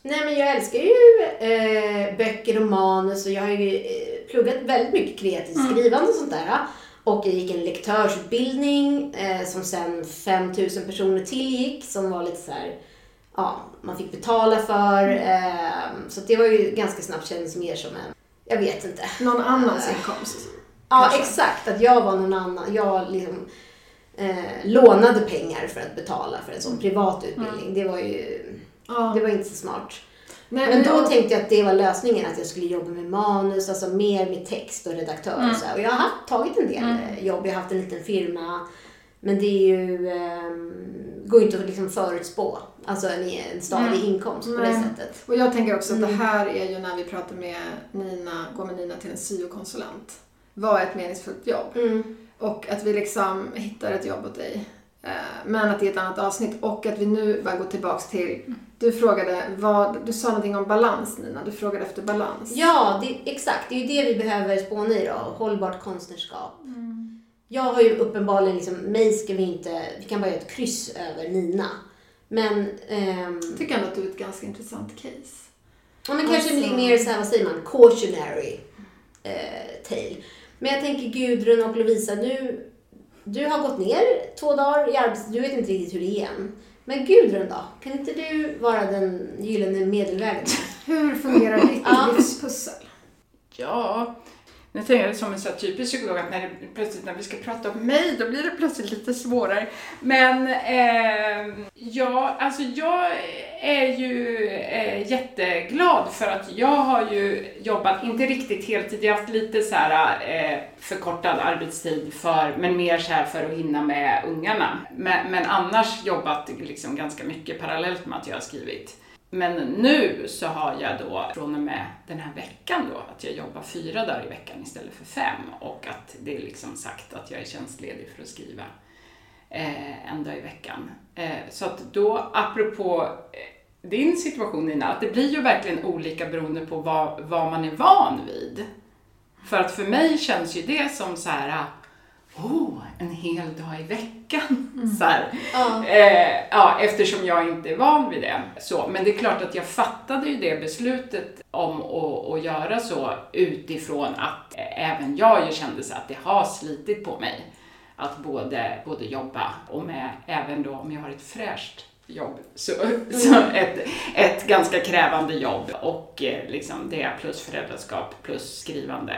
Nej men jag älskar ju eh, böcker och manus och jag har ju eh, pluggat väldigt mycket kreativt skrivande och sånt där. Och jag gick en lektörsutbildning eh, som sen 5000 personer tillgick som var lite så här, ja, man fick betala för. Eh, så det var ju ganska snabbt kändes mer som en, jag vet inte. Någon annans inkomst. Ja, exakt. Att jag var någon annan. Jag liksom eh, lånade pengar för att betala för en sån privat utbildning. Det var ju, Ja. det var inte så smart. Nej, Men då tänkte jag att det var lösningen, att jag skulle jobba med manus, alltså mer med text och redaktör och så. Och jag har haft, tagit en del eh, jobb, jag har haft en liten firma. Men det är ju, ehm, går inte att liksom förutspå, alltså en, en stadig inkomst på det sättet. Och jag tänker också att Mm. det här är ju när vi pratar med Nina, går med Nina till en syokonsulent. Vad är ett meningsfullt jobb? Mm. Och att vi liksom hittar ett jobb åt dig. Men att det är ett annat avsnitt och att vi nu bara går tillbaks till, du frågade vad, du sa någonting om balans Nina, du frågade efter balans. Ja, det, exakt. Det är ju det vi behöver spåna i då. Hållbart konstnärskap. Jag har ju uppenbarligen liksom, mig ska vi inte, vi kan bara göra ett kryss över Nina. Men, ehm, Jag tycker ändå att du är ett ganska intressant case. ja, men kanske Alltså- mer så här, vad säger man, cautionary eh, tale. Men jag tänker Gudrun och Lovisa, nu, du har gått ner två dagar i arbetstid, du vet inte riktigt hur det är än. Men Gudrun då? Kan inte du vara den gyllene medelvägen? Hur fungerar ditt livspussel? Ja, nu tänker jag som en så här typisk psykolog att när, det, plötsligt när vi ska prata om mig då blir det plötsligt lite svårare. Men eh, ja, alltså jag är ju eh, jätteglad för att jag har ju jobbat, inte riktigt heltid, jag har haft lite så här eh, förkortad arbetstid för, men mer så här för att hinna med ungarna. Men, men annars jobbat liksom ganska mycket parallellt med att jag har skrivit. Men nu så har jag då från och med den här veckan då att jag jobbar fyra dagar i veckan istället för fem och att det är liksom sagt att jag är tjänstledig för att skriva eh, en dag i veckan. Eh, så att då, apropå eh, din situation Nina, att det blir ju verkligen olika beroende på vad, vad man är van vid. För att för mig känns ju det som så här, oh, en hel dag i veckan. Så här. Ja. Eh, ja, eftersom jag inte är van vid det. Så, men det är klart att jag fattade ju det beslutet om att, att göra så utifrån att även jag ju kände så att det har slitit på mig att både, både jobba och med, även då om jag har ett fräscht jobb, så, så ett, ett ganska krävande jobb och eh, liksom det plus föräldraskap plus skrivande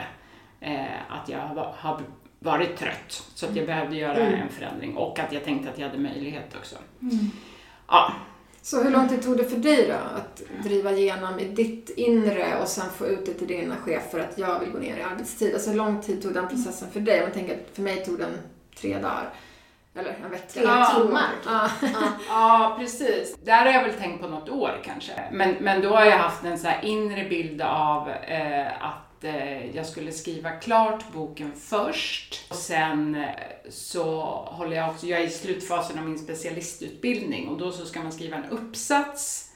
eh, att jag har- har varit trött. Så att jag behövde göra Mm. en förändring och att jag tänkte att jag hade möjlighet också. Ja, Så hur lång tid tog det för dig då att driva igenom i ditt inre och sen få ut det till dina chefer att jag vill gå ner i arbetstid? Alltså hur lång tid tog den processen för dig? Om jag tänker att för mig tog den tre dagar. Eller en vecka. Tre Ja. timmar. Ja. Ja, precis. Där har jag väl tänkt på något år kanske. Men, men då har jag haft en så inre bild av eh, att eh, jag skulle skriva klart boken först. Och sen eh, så håller jag också, jag är i slutfasen av min specialistutbildning och då så ska man skriva en uppsats.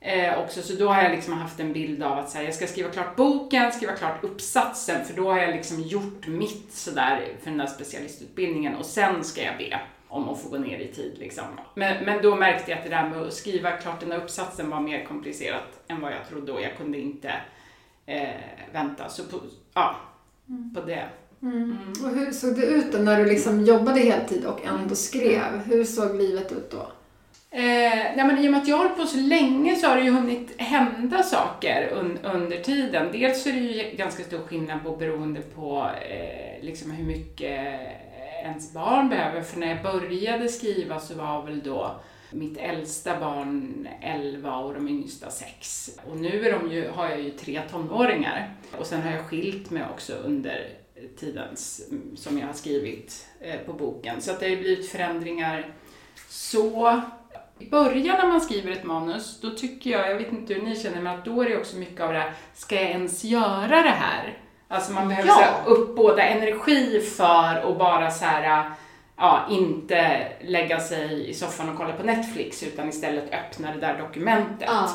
Eh, också, så då har jag liksom haft en bild av att så här, jag ska skriva klart boken, skriva klart uppsatsen, för då har jag liksom gjort mitt sådär för den där specialistutbildningen och sen ska jag be om att få gå ner i tid. Liksom. Men, men då märkte jag att det där med att skriva klart den där uppsatsen var mer komplicerat än vad jag trodde och jag kunde inte eh, vänta. Så på, ja, på det. Mm. Och hur såg det ut då när du liksom jobbade heltid och ändå skrev? Hur såg livet ut då? Eh, nej men I och med att jag har på så länge så har det ju hunnit hända saker un, under tiden. Dels så är det ju ganska stor skillnad på beroende på eh, liksom hur mycket ens barn behöver. För när jag började skriva så var väl då mitt äldsta barn 11 och de yngsta 6. Och nu är de ju, har jag ju tre tonåringar. Och sen har jag skilt mig också under tiden som jag har skrivit eh, på boken. Så att det har ju blivit förändringar så. I början när man skriver ett manus, då tycker jag, jag vet inte hur ni känner, men att då är det också mycket av det här, ska jag ens göra det här? Alltså man behöver Ja. så här, uppbåda energi för att bara så här, ja, inte lägga sig i soffan och kolla på Netflix, utan istället öppna det där dokumentet. Ja.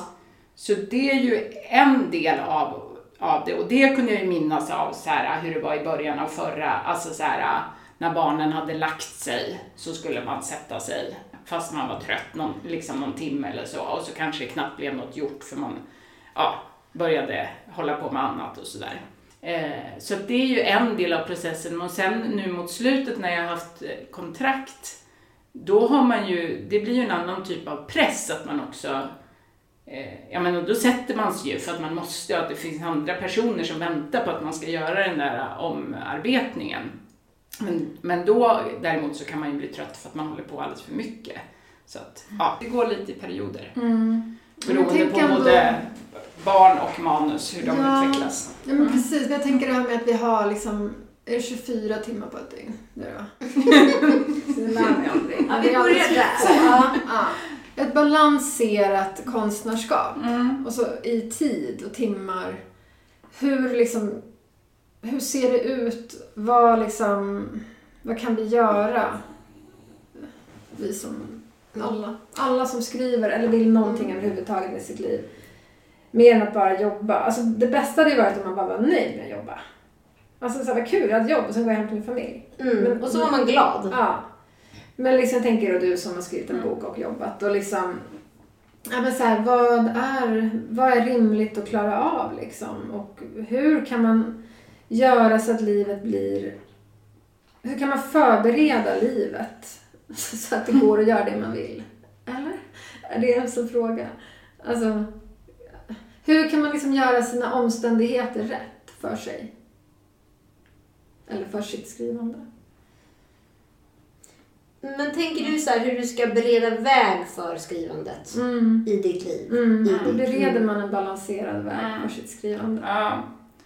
Så det är ju en del av, av det och det kunde jag ju minnas av så här, hur det var i början av förra, alltså så här, när barnen hade lagt sig så skulle man sätta sig fast man var trött någon, liksom någon timme eller så och så kanske det knappt blev något gjort för man ja, började hålla på med annat och sådär. Eh, så det är ju en del av processen och sen nu mot slutet när jag har haft eh, kontrakt då har man ju, det blir ju en annan typ av press att man också Eh, ja, men då sätter man sig ju för att man måste att det finns andra personer som väntar på att man ska göra den där omarbetningen. Men, men då däremot så kan man ju bli trött för att man håller på alldeles för mycket. Så att, ja, det går lite i perioder. Mm. Beroende på både barn och manus, hur de Ja. utvecklas. Ja men precis, men jag tänker det här med att vi har liksom, är det 24 timmar på ett dygn nu då? Ja, vi börjar där. Ja. Ja. Ett balanserat konstnärskap. Mm. Och så i tid och timmar. Hur liksom, hur ser det ut? Vad liksom, vad kan vi göra? Vi som, alla. Alla som skriver eller vill någonting överhuvudtaget med sitt liv. Mer än att bara jobba. Alltså det bästa hade ju varit om man bara var nöjd med att jobba. Alltså så här, vad kul, jag hade jobb och sen går jag hem till min familj. Mm. Och så var man glad. Ja. Men liksom tänker då du som har skrivit en bok och jobbat och liksom Ja men så här, vad är, vad är rimligt att klara av liksom? Och hur kan man göra så att livet blir... Hur kan man förbereda livet så att det går att göra det man vill? Eller? Är det en sån fråga? Alltså, hur kan man liksom göra sina omständigheter rätt för sig? Eller för sitt skrivande? Men tänker du så här hur du ska bereda väg för skrivandet Mm. i ditt liv? Mm. I ditt bereder liv? man en balanserad väg Mm. för sitt skrivande? Ja.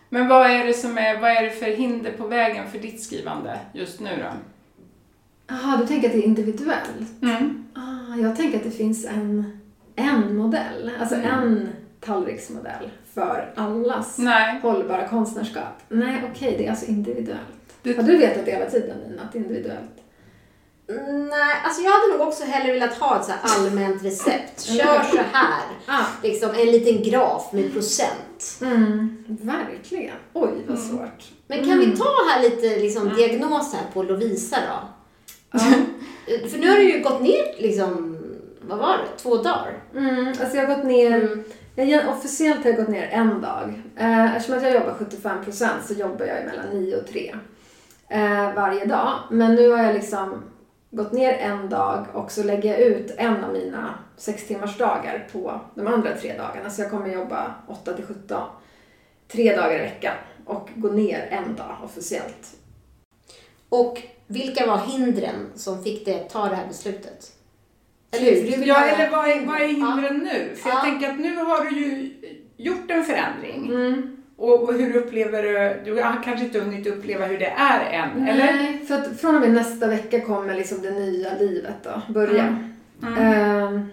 Men vad är det som är, vad är det för hinder på vägen för ditt skrivande just nu då? Jaha, du tänker att det är individuellt? Mm. Ah, jag tänker att det finns en, en modell, alltså Mm. en tallriksmodell för allas Nej. hållbara konstnärskap. Nej, okej, det är alltså individuellt. Det- Har du vetat det hela tiden, Nina, att det är individuellt? Mm, Nej, alltså jag hade nog också hellre velat ha ett så här allmänt recept. Kör så här. Ah. Liksom en liten graf med procent. Mm, verkligen. Oj, vad Mm. svårt. Men kan vi ta här lite liksom, diagnos här på Lovisa då? Ja. För nu har du ju gått ner liksom, vad var det, två dagar? Mm, alltså jag har gått ner Mm. Jag, officiellt har jag gått ner en dag. Eh, eftersom att jag jobbar 75% så jobbar jag mellan 9 och 3 eh, varje dag. Men nu har jag liksom gått ner en dag och så lägger jag ut en av mina sex timmars dagar på de andra tre dagarna. Så jag kommer jobba 8 till 17. Tre dagar i veckan. och gå ner en dag officiellt. Och vilka var hindren som fick dig att ta det här beslutet? Eller hur? Ja, eller vad är, vad är hindren nu? För jag Ja. tänker att nu har du ju gjort en förändring. Mm. Och hur upplever du, du har kanske inte hunnit uppleva hur det är än, eller? Nej, för att från och med nästa vecka kommer liksom det nya livet då börja. Mm. Ehm,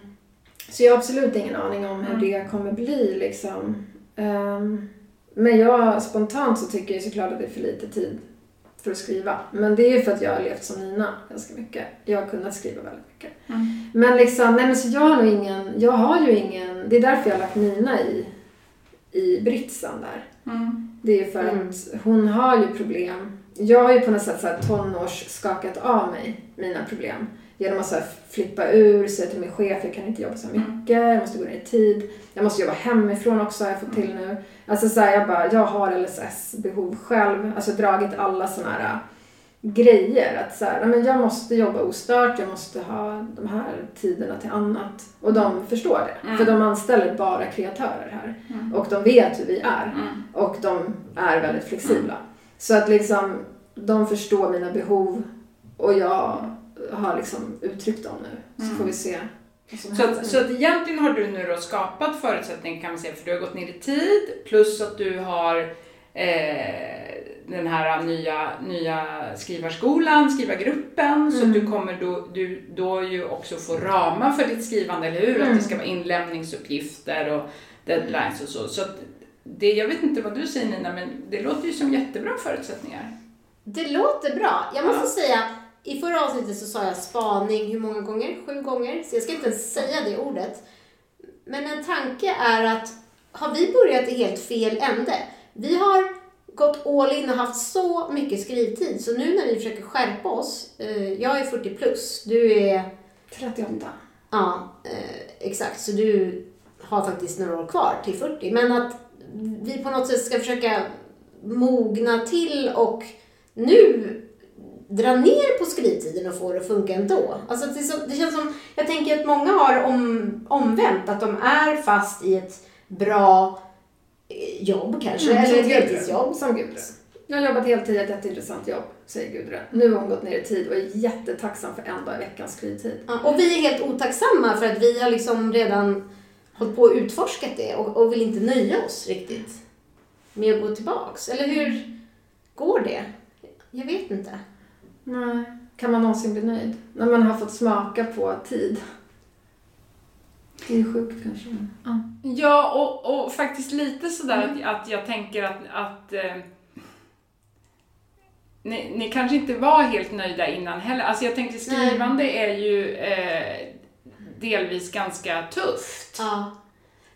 så jag har absolut ingen aning om hur Mm. det kommer bli liksom. Ehm, men jag spontant så tycker jag såklart att det är för lite tid för att skriva. Men det är ju för att jag har levt som Nina ganska mycket. Jag har kunnat skriva väldigt mycket. Mm. Men liksom, nej men så jag har nog ingen, jag har ju ingen, det är därför jag har lagt Nina i, i britsen där. Mm. Det är ju för Mm. att hon har ju problem. Jag har ju på något sätt så här tonårs skakat av mig mina problem. Genom att så här flippa ur, säga till min chef jag kan inte jobba så här mycket, jag måste gå ner i tid. Jag måste jobba hemifrån också har jag fått till nu. Alltså så här, jag bara, jag har LSS-behov själv. Alltså dragit alla såna här grejer. Att så här, men jag måste jobba ostört, jag måste ha de här tiderna till annat. Och de förstår det. Mm. För de anställer bara kreatörer här. Mm. Och de vet hur vi är. Mm. Och de är väldigt flexibla. Så att liksom, de förstår mina behov och jag har liksom uttryckt dem nu. Så Mm. får vi se Så, att, så att egentligen har du nu då skapat förutsättningar kan man säga, för du har gått ner i tid plus att du har eh, den här nya, nya skrivarskolan, skrivargruppen, så att Mm. du kommer då, du då ju också få ramar för ditt skrivande, eller hur? Att Mm. det ska vara inlämningsuppgifter och deadlines och så. så att det, jag vet inte vad du säger Nina, men det låter ju som jättebra förutsättningar. Det låter bra. Jag måste Ja. säga, i förra avsnittet så sa jag spaning hur många gånger? Sju gånger. Så jag ska inte ens säga det ordet. Men en tanke är att har vi börjat i helt fel ände? Vi har gått all in och haft så mycket skrivtid. Så nu när vi försöker skärpa oss. Eh, jag är 40 plus. Du är 38. Ja, eh, exakt. Så du har faktiskt några år kvar till 40. Men att vi på något sätt ska försöka mogna till och nu dra ner på skrivtiden och få det att funka ändå. Alltså det, så, det känns som, jag tänker att många har om, omvänt, att de är fast i ett bra jobb kanske, Mm, eller ett heltidsjobb. Som Gudrun. Jag har jobbat heltid, ett jätteintressant jobb, säger Gudrun. Nu har hon gått ner i tid och är jättetacksam för en dag i veckan skrivtid. Ja, och vi är helt otacksamma för att vi har liksom redan hållit på och utforskat det och, och vill inte nöja oss riktigt med att gå tillbaks. Eller hur går det? Jag vet inte. Nej. Kan man någonsin bli nöjd? När man har fått smaka på tid. Det är sjukt kanske. Ja. Ja, och, och faktiskt lite sådär att, att jag tänker att, att eh, ni, ni kanske inte var helt nöjda innan heller. Alltså jag tänker skrivande är ju eh, delvis ganska tufft. Ja,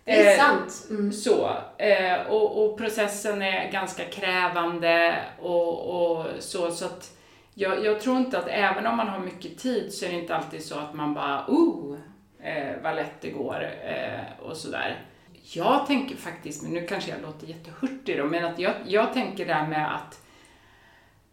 det är Eh, sant. Mm. Så, eh, och, och processen är ganska krävande och, och så, så att jag, jag tror inte att även om man har mycket tid så är det inte alltid så att man bara oh, eh, vad lätt det går eh, och sådär. Jag tänker faktiskt, men nu kanske jag låter jättehurtig då, men att jag, jag tänker här med att,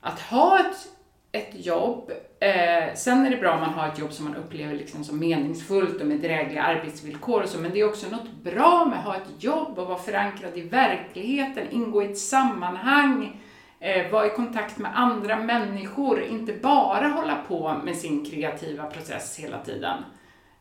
att ha ett, ett jobb, eh, sen är det bra om man har ett jobb som man upplever liksom som meningsfullt och med drägliga arbetsvillkor och så, men det är också något bra med att ha ett jobb och vara förankrad i verkligheten, ingå i ett sammanhang, eh, vara i kontakt med andra människor, inte bara hålla på med sin kreativa process hela tiden.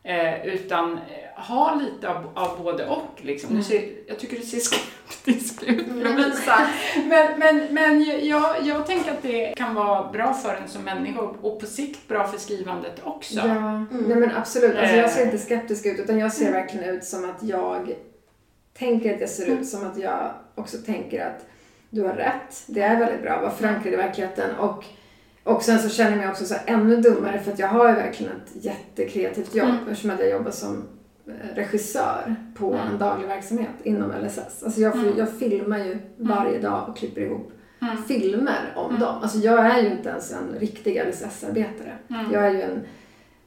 Eh, utan eh, ha lite av, av både och. Liksom. Nu ser, jag tycker du ser skeptisk ut Lovisa. Men, men, men jag, jag tänker att det kan vara bra för en som människa och, på sikt bra för skrivandet också. Ja, nej men absolut. Alltså jag ser Eh. inte skeptisk ut utan jag ser verkligen ut som att jag tänker att jag ser ut som att jag också tänker att du har rätt. Det är väldigt bra att vara förankrad i verkligheten och, och sen så känner jag mig också så ännu dummare för att jag har ju verkligen ett jättekreativt jobb Mm. eftersom att jag jobbar som eh, regissör på Mm. en daglig verksamhet inom LSS. Alltså jag, Mm. jag filmar ju varje dag och klipper ihop Mm. filmer om Mm. dem. Alltså jag är ju inte ens en riktig LSS-arbetare. Mm. Jag är ju en,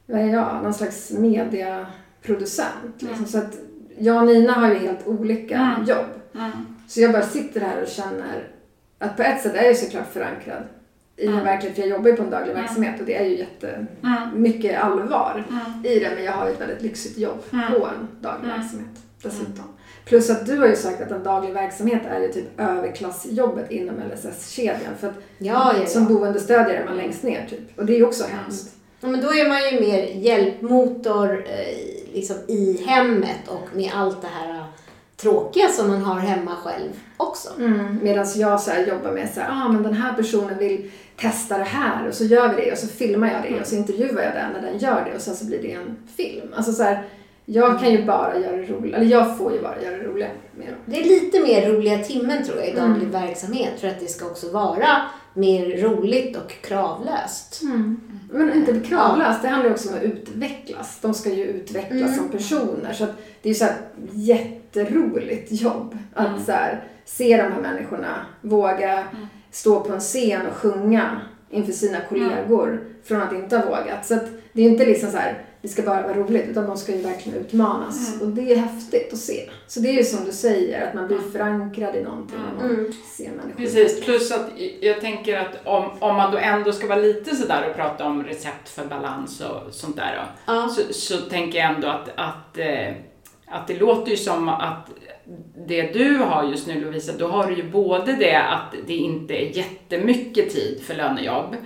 vad är jag, någon slags mediaproducent. Liksom. Mm. Så att jag och Nina har ju helt olika Mm. jobb. Mm. Så jag bara sitter här och känner att på ett sätt är jag såklart förankrad i Mm. en verklighet, för jag jobbar ju på en daglig Mm. verksamhet och det är ju Mm. jättemycket allvar Mm. i det, men jag har ju ett väldigt lyxigt jobb Mm. på en daglig Mm. verksamhet dessutom. Plus att du har ju sagt att en daglig verksamhet är ju typ överklassjobbet inom LSS-kedjan. För att Ja, ja, som ja. boendestödjare är man längst ner typ. Och det är ju också hemskt. ja. Men då är man ju mer hjälpmotor eh, liksom i hemmet och med allt det här tråkiga som man har hemma själv också. Mm. Medan jag så jobbar med så här, ah, men den här personen vill testa det här och så gör vi det och så filmar jag det och så intervjuar jag den när den gör det och sen så blir det en film. Alltså så här, jag kan ju bara göra det roligt, eller jag får ju bara göra det roliga med dem. Det är lite mer roliga timmen tror jag i Mm. daglig verksamhet för att det ska också vara mer roligt och kravlöst. Men inte kravlöst, det handlar ju också om att utvecklas. De ska ju utvecklas Mm. som personer. Så att det är ju så här jätteroligt jobb att Mm. så här, se de här människorna våga stå på en scen och sjunga inför sina kollegor från att inte ha vågat. Så att det är ju inte liksom så här, det ska bara vara roligt, utan de ska ju verkligen utmanas. Och det är häftigt att se. Så det är ju som du säger, att man blir förankrad i någonting när man Mm. ser människor. Precis, plus att jag tänker att om, om man då ändå ska vara lite sådär och prata om recept för balans och sånt där då, Ja. så, så tänker jag ändå att, att, eh, att det låter ju som att det du har just nu Lovisa, då har du ju både det att det inte är jättemycket tid för lönejobb,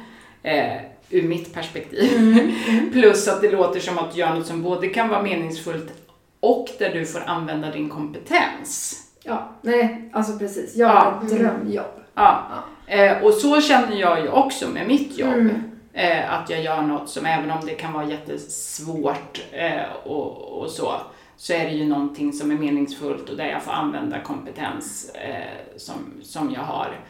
eh, ur mitt perspektiv, plus att det låter som att du gör något som både kan vara meningsfullt och där du får använda din kompetens. Ja, nej, alltså precis. Jag Ja. har ett drömjobb. Ja. Eh, och så känner jag ju också med mitt jobb. Mm. Eh, att jag gör något som, även om det kan vara jättesvårt eh, och, och så, så är det ju någonting som är meningsfullt och där jag får använda kompetens eh, som, som jag har.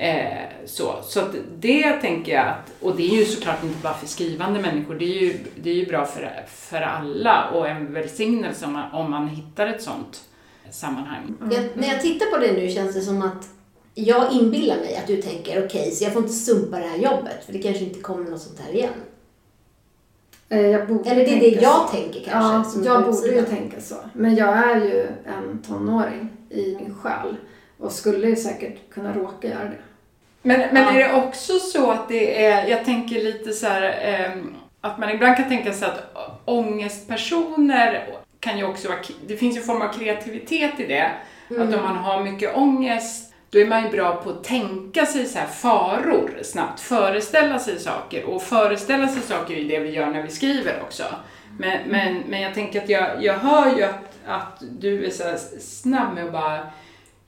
Eh, så så att det tänker jag att, och det är ju såklart inte bara för skrivande människor, det är ju, det är ju bra för, för alla och en välsignelse om man, om man hittar ett sånt sammanhang. Jag, när jag tittar på det nu känns det som att jag inbillar mig att du tänker okej, så jag får inte sumpa det här jobbet för det kanske inte kommer något sånt här igen. Eh, Jag borde Eller det är det jag så. tänker kanske. Ja, som jag borde ju utsidan. tänka så. Men jag är ju en tonåring i min själ och skulle ju säkert kunna råka göra det. Men, men Ja. är det också så att det är, jag tänker lite så här, ehm, att man ibland kan tänka sig att ångestpersoner kan ju också vara, det finns ju en form av kreativitet i det. Att om man har mycket ångest, då är man ju bra på att tänka sig så faror snabbt, föreställa sig saker. Och föreställa sig saker är ju det vi gör när vi skriver också. Men, men, men jag tänker att jag, jag hör ju att, att du är så snabb med att bara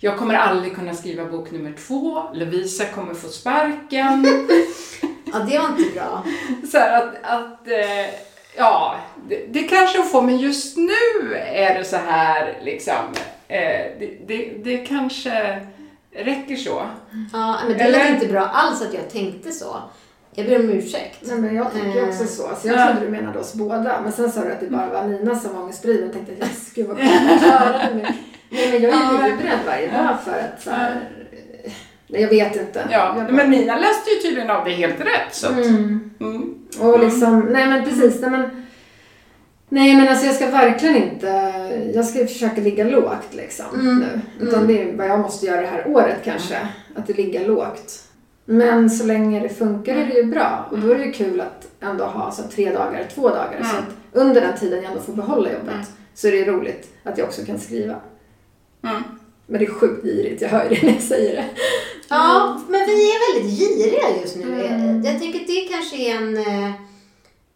jag kommer aldrig kunna skriva bok nummer två. Lovisa kommer få sparken. Ja, det var inte bra. så här att, att eh, ja, det, det kanske hon får, men just nu är det så här liksom. Eh, det, det, det kanske räcker så. Ja, men det Eller? lät inte bra alls att jag tänkte så. Jag ber om ursäkt. Nej, men jag tänker Eh. också så. så jag Ja. trodde du menade oss båda. Men sen sa du att det bara var Nina som var ångestfri. Jag tänkte yes, gud vad skönt att höra. Nej, men jag är Ja. livrädd varje dag för att så här, jag vet inte. Ja, bara- men Nina läste ju tydligen av det helt rätt. Så att, Mm. mm. Och liksom, nej men precis, nej men Nej men alltså jag ska verkligen inte, jag ska försöka ligga lågt liksom Mm. nu. Utan det är vad jag måste göra det här året kanske, att det ligger lågt. Men så länge det funkar är det ju bra och då är det ju kul att ändå ha så tre dagar, två dagar. Så Mm. att under den tiden jag ändå får behålla jobbet Mm. så är det ju roligt att jag också kan skriva. Mm. Men det är sjukt girigt, jag hör ju det när jag säger det. Ja, men vi är väldigt giriga just nu. Mm. Jag tänker att det kanske är en, eh,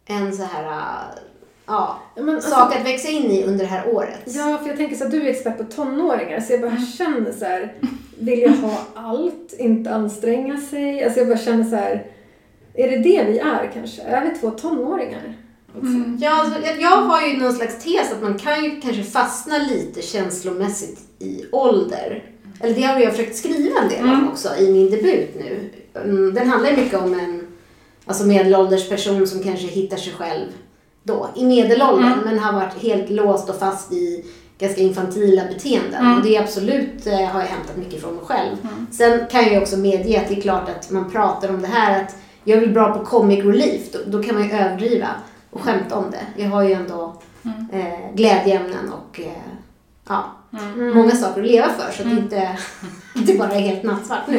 en så här, eh, ja, men alltså- sak att växa in i under det här året. Ja, för jag tänker så att du är expert på tonåringar så jag bara känner så här, vill jag ha allt, inte anstränga sig? Alltså jag bara känner så här, är det det vi är kanske? Är vi två tonåringar? Ja, alltså, jag- har ju någon slags tes att man kan ju kanske fastna lite känslomässigt i ålder. Eller det har jag försökt skriva en del om Mm. också i min debut nu. Mm, Den handlar ju mycket om en alltså medelålders person som kanske hittar sig själv då, i medelåldern, Mm. men har varit helt låst och fast i ganska infantila beteenden. Mm. Och det är absolut, eh, har jag hämtat mycket från mig själv. Mm. Sen kan jag ju också medge att det är klart att man pratar om det här att jag är väl bra på comic relief, då, då kan man ju överdriva och skämta om det. Jag har ju ändå Mm. eh, glädjeämnen och eh, ja, Mm. många saker att leva för så att det inte det bara är helt nattsvart nu.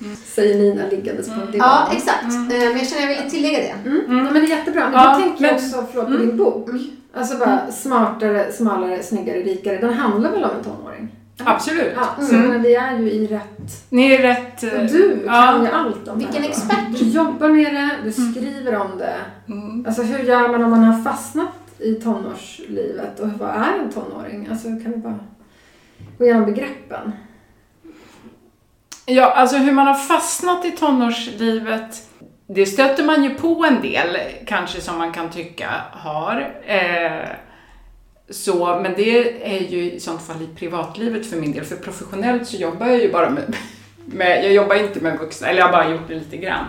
Mm. Säger Nina liggandes på en divan. Ja, exakt. Eh, Men jag känner att jag vill tillägga det. Mm. Ja, men det är jättebra. Men Ja, jag tänker men- också, förlåt, på Mm. din bok. Alltså bara smartare, smalare, snyggare, rikare. Den handlar väl om en tonåring? Absolut. Ja, så Mm. men vi är ju i rätt... Ni är rätt... Och du ja. kan ju allt om Vilken det expert. Du jobbar med det, du skriver om det. Mm. Alltså hur gör man om man har fastnat i tonårslivet och vad är en tonåring? Alltså kan vi bara gå igenom begreppen? Ja, alltså hur man har fastnat i tonårslivet, det stöter man ju på en del, kanske som man kan tycka har. Eh, så, men det är ju i sånt fall i privatlivet för min del, för professionellt så jobbar jag ju bara med, med jag jobbar inte med vuxna, eller jag har bara gjort det lite grann.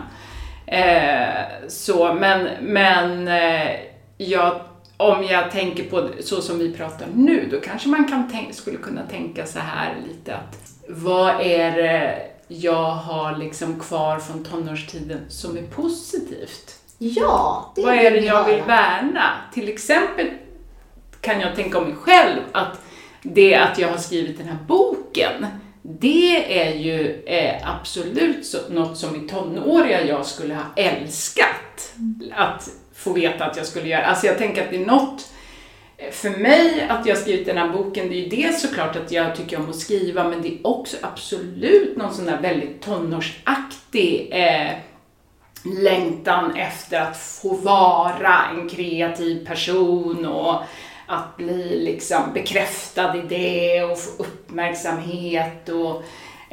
Eh, så, men, men eh, jag, om jag tänker på det så som vi pratar nu, då kanske man kan tänk, skulle kunna tänka så här lite att vad är det jag har liksom kvar från tonårstiden som är positivt? Ja, det Vad är det jag vill värna? Till exempel kan jag tänka om mig själv att det att jag har skrivit den här boken, det är ju eh, absolut så, något som i tonåriga jag skulle ha älskat att få veta att jag skulle göra. Alltså jag tänker att det är något eh, för mig att jag har skrivit den här boken, det är ju dels såklart att jag tycker om att skriva, men det är också absolut någon sån där väldigt tonårsaktig eh, längtan efter att få vara en kreativ person och att bli liksom bekräftad i det och få uppmärksamhet och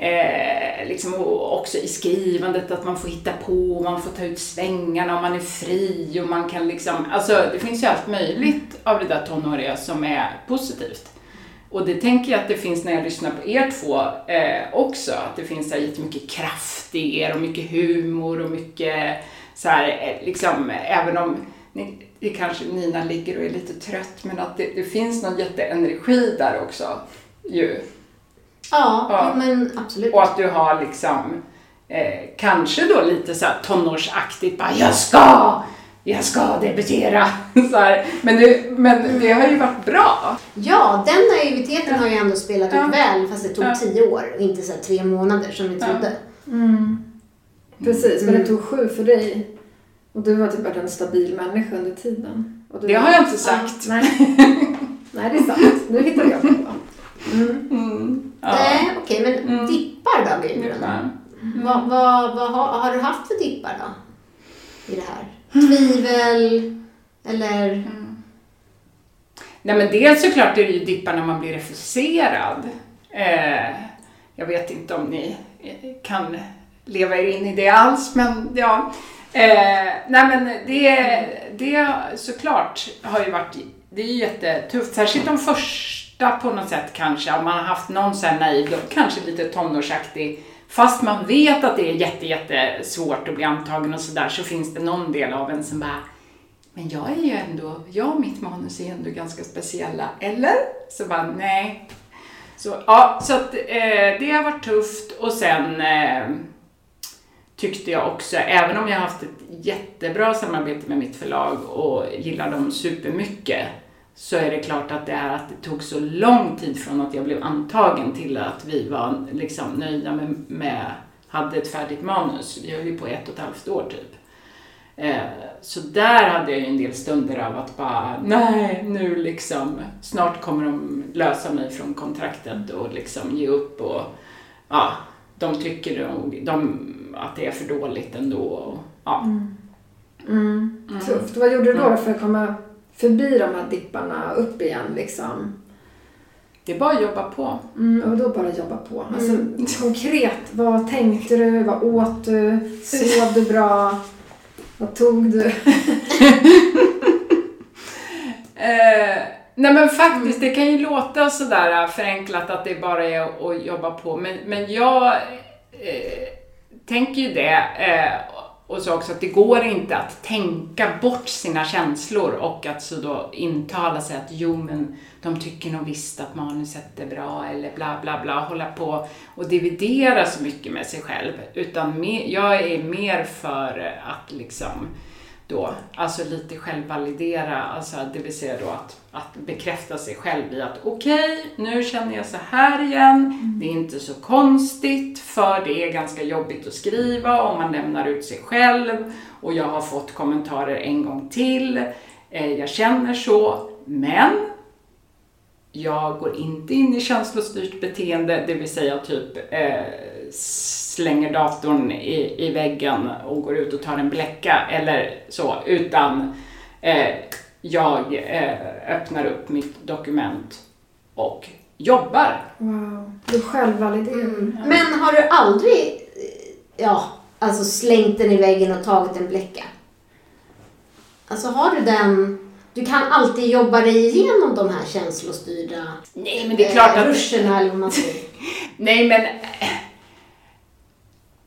eh, liksom också i skrivandet att man får hitta på, man får ta ut svängarna och man är fri och man kan liksom, alltså det finns ju allt möjligt av det där tonåriga som är positivt. Och det tänker jag att det finns när jag lyssnar på er två eh, också, att det finns så här jättemycket kraft i er och mycket humor och mycket så här, eh, liksom, även om ni, det kanske Nina ligger och är lite trött, men att det, det finns någon jätteenergi där också ju. Ja, Ja. men absolut. Och att du har liksom, eh, kanske då lite så här tonårsaktigt, bara jag ska, jag ska debutera. så här. Men, det, men det har ju varit bra. Ja, den naiviteten har ju ändå spelat Ja. ut väl fast det tog Ja. tio år och inte så här tre månader som vi Ja. trodde. Precis, men Mm. det tog sju för dig. Och du har typ varit en stabil människa under tiden. Och du Det har jag inte sagt. Ja, nej. nej, det är sant. Nu hittar jag på. Mm. Mm. Nej, okej, men Mm. dippar då Gudrun? Ungefär. Vad, vad, vad har, har du haft för dippar då? I det här? Tvivel? Eller? Nej men dels såklart är det ju dippar när man blir refuserad. Eh, jag vet inte om ni kan leva er in i det alls, men ja. Eh, nej men det, det såklart har ju varit, det är ju jättetufft, särskilt de första på något sätt kanske, om man har haft någon sån här naiv, kanske lite tonårsaktig, fast man vet att det är jätte, jättesvårt att bli antagen och sådär, så finns det någon del av en som bara men jag är ju ändå, jag och mitt manus är ändå ganska speciella, eller? Så bara, nej. Så, ja, så att eh, det har varit tufft. Och sen eh, tyckte jag också, även om jag har haft ett jättebra samarbete med mitt förlag och gillar dem supermycket, så är det klart att det är att det tog så lång tid från att jag blev antagen till att vi var liksom nöjda med, med hade ett färdigt manus. Vi höll ju på ett och ett halvt år typ. Eh, så där hade jag ju en del stunder av att bara, nej, nu liksom, snart kommer de lösa mig från kontraktet och liksom ge upp och ja, de tycker nog de, att det är för dåligt ändå. Och, ja. Mm. Tufft. Vad gjorde du då för att komma förbi de här dipparna upp igen liksom? Det är bara att jobba på. Mm, och då bara jobba på. Alltså, Konkret, vad tänkte du? Vad åt du? Sov du bra? Vad tog du? Eh, nej men faktiskt, det kan ju låta sådär förenklat att det bara är att, att jobba på, men, men jag eh, tänker ju det eh, och så också att det går inte att tänka bort sina känslor och att så då intala sig att jo men de tycker nog visst att manuset är bra eller bla bla bla, hålla på och dividera så mycket med sig själv. Utan mer, jag är mer för att liksom då, alltså lite självvalidera, alltså det vill säga då att, att bekräfta sig själv i att okej, nu känner jag så här igen, det är inte så konstigt för det är ganska jobbigt att skriva om man lämnar ut sig själv. Och jag har fått kommentarer en gång till, eh, jag känner så, men jag går inte in i känslostyrt beteende, det vill säga typ eh, slänger datorn i, i väggen och går ut och tar en bläcka eller så, utan eh, jag eh, öppnar upp mitt dokument och jobbar. Wow. Du självvaliderar. Mm. Men har du aldrig, eh, ja, alltså slängt den i väggen och tagit en bläcka? Alltså har du den, du kan alltid jobba dig igenom de här känslostyrda Nej, men det är klart eh, att... ruscherna eller vad man säger. Nej, men...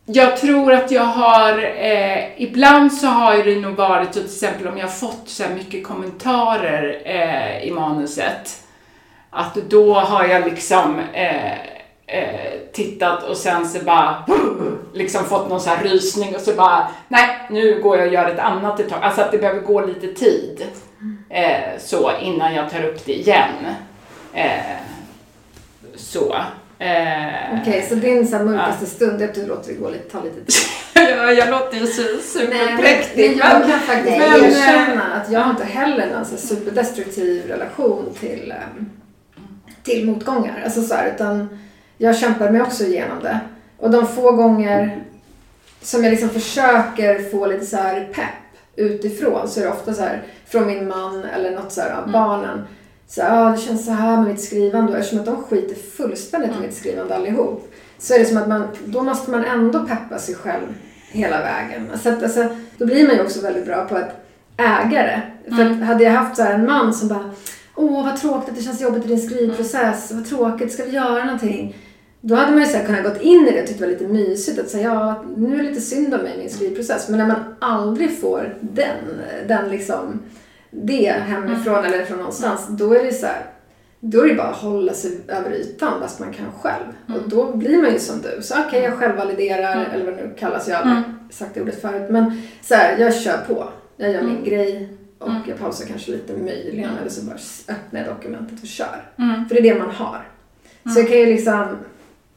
Jag tror att jag har, eh, ibland så har det nog varit, så till exempel om jag har fått så här mycket kommentarer eh, i manuset, att då har jag liksom eh, eh, tittat och sen så bara, liksom fått någon så här rysning och så bara, nej, nu går jag och gör ett annat ett tag. Alltså att det behöver gå lite tid, eh, så innan jag tar upp det igen. Eh, så. Eh, Okej, så din så här, mörkaste stund är att du låter det gå lite, ta lite tid. Ja, jag låter ju superpräktig. men jag kan faktiskt men, erkänna att jag har inte heller någon så superdestruktiv relation till, ehm, till motgångar. Alltså så här, utan jag kämpar mig också igenom det. Och de få gånger som jag liksom försöker få lite så här pepp utifrån så är det ofta så här från min man eller något så här av barnen. Så ah, det känns så här med mitt skrivande och eftersom att de skiter fullständigt i mitt skrivande allihop så är det som att man, då måste man ändå peppa sig själv hela vägen. Så att, alltså, då blir man ju också väldigt bra på att äga det. För att hade jag haft så här en man som bara Åh, vad tråkigt att det känns jobbigt i din skrivprocess. Vad tråkigt, ska vi göra någonting? Då hade man ju så här kunnat gått in i det och tyckt det var lite mysigt att säga ja, nu är det lite synd om mig i min skrivprocess. Men när man aldrig får den, den liksom, det hemifrån eller från någonstans, då är det så här, då är det bara att hålla sig över ytan fast man kan själv. Och då blir man ju som du. Så okej, jag självvaliderar, eller vad det nu kallas, jag har aldrig sagt det ordet förut. Men så här, jag kör på. Jag gör min grej och jag pausar kanske lite möjligen eller så bara öppnar jag dokumentet och kör. Mm. För det är det man har. Så jag kan ju liksom,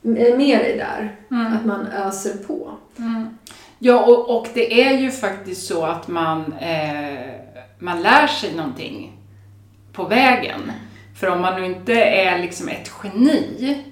jag är med dig där, att man öser på. Ja, och, och det är ju faktiskt så att man, eh, man lär sig någonting på vägen. För om man nu inte är liksom ett geni,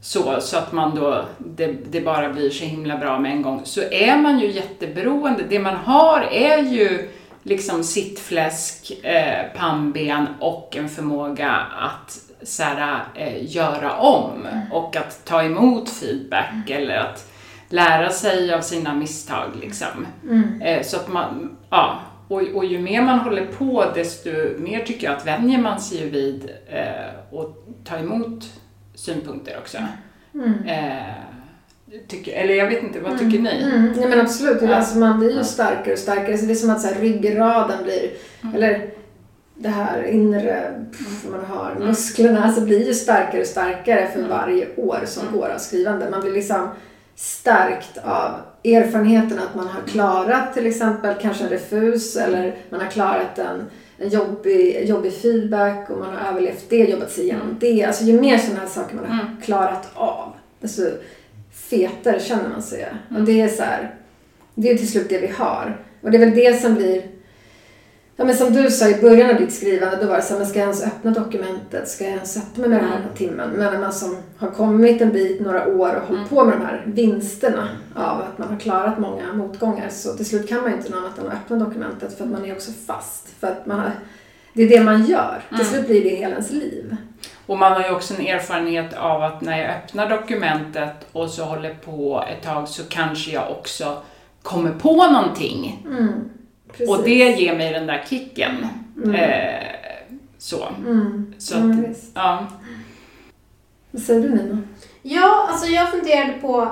så, så att man då, det, det bara blir så himla bra med en gång, så är man ju jätteberoende. Det man har är ju liksom sittfläsk, eh, pannben och en förmåga att så här, eh, göra om och att ta emot feedback eller att lära sig av sina misstag liksom. Eh, så att man, ja, och, och ju mer man håller på desto mer tycker jag att vänjer man sig ju vid eh, och ta emot synpunkter också. Eh, tycker, eller jag vet inte, vad tycker ni? Mm, nej men absolut, Ja. alltså man blir ju starkare och starkare. Så det är som att så här, ryggraden blir, eller det här inre, pff, man har, musklerna, alltså blir ju starkare och starkare för varje år som går av skrivande. Man blir liksom stärkt av erfarenheten att man har klarat till exempel kanske en refus eller man har klarat en, en jobbig, jobbig feedback och man har överlevt det, jobbat sig igenom det. Alltså ju mer sådana här saker man har klarat av, desto fetare känner man sig. Och det är så här, det är till slut det vi har. Och det är väl det som blir Ja men som du sa i början av ditt skrivande, då var det så här, men ska jag ens öppna dokumentet? Ska jag ens sätta mig med den här timmen? Men när man som har kommit en bit, några år och hållit på med de här vinsterna av att man har klarat många motgångar så till slut kan man ju inte något annat än att öppna dokumentet för att man är också fast. För att man har, det är det man gör. Till slut blir det hela ens liv. Och man har ju också en erfarenhet av att när jag öppnar dokumentet och så håller på ett tag så kanske jag också kommer på någonting. Precis. Och det ger mig den där kicken. Eh, så. Mm. så ja, att, visst. ja. Vad säger du Nina? Ja, alltså jag funderade på... eh,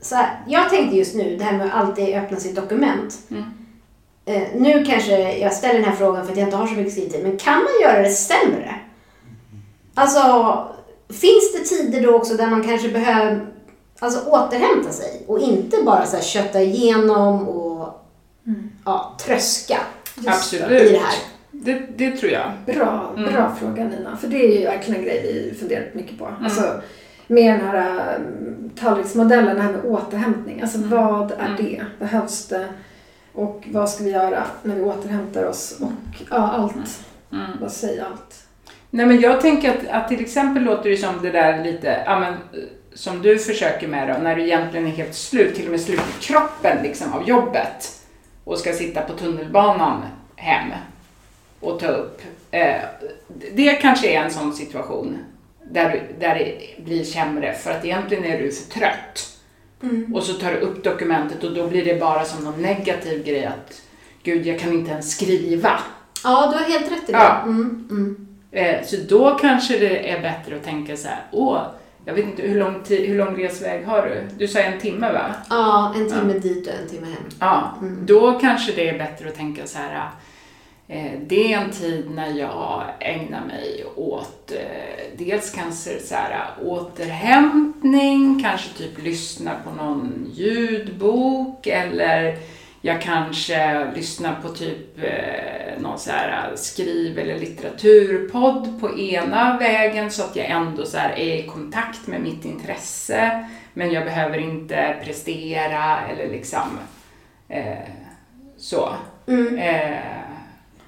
Så här, jag tänkte just nu, det här med att alltid öppna sitt dokument. Mm. Eh, nu kanske jag ställer den här frågan för att jag inte har så mycket skrivtid, men kan man göra det sämre? Alltså, finns det tider då också där man kanske behöver alltså, återhämta sig och inte bara så här, kötta igenom och ja, tröska Just Absolut. i det här. Det, det tror jag. Bra, Mm. bra fråga Nina. För det är ju verkligen en grej vi funderat mycket på. Alltså, med den här um, tallriksmodellen, det här med återhämtning. Alltså Mm. vad är Mm. det? Behövs det? Och vad ska vi göra när vi återhämtar oss? Och ja, allt. Mm. Vad säger allt? Nej men jag tänker att, att till exempel låter det som det där lite, ja men, som du försöker med då, när du egentligen är helt slut, till och med slut i kroppen liksom av jobbet och ska sitta på tunnelbanan hem och ta upp. Eh, det kanske är en sån situation där, där det blir sämre för att egentligen är du för trött. Och så tar du upp dokumentet och då blir det bara som någon negativ grej att gud jag kan inte ens skriva. Ja, du har helt rätt i det. Ja. Mm, mm. Eh, Så då kanske det är bättre att tänka så här, åh, jag vet inte hur lång, tid, hur lång resväg har du? Du sa en timme va? Ja, en timme dit och en timme hem. Ja, Mm. då kanske det är bättre att tänka så här, eh, det är en tid när jag ägnar mig åt eh, dels kanske så här, återhämtning, kanske typ lyssna på någon ljudbok eller jag kanske lyssnar på typ eh, någon så här skriv eller litteraturpodd på ena vägen så att jag ändå så är i kontakt med mitt intresse men jag behöver inte prestera eller liksom eh, så. Mm. Eh,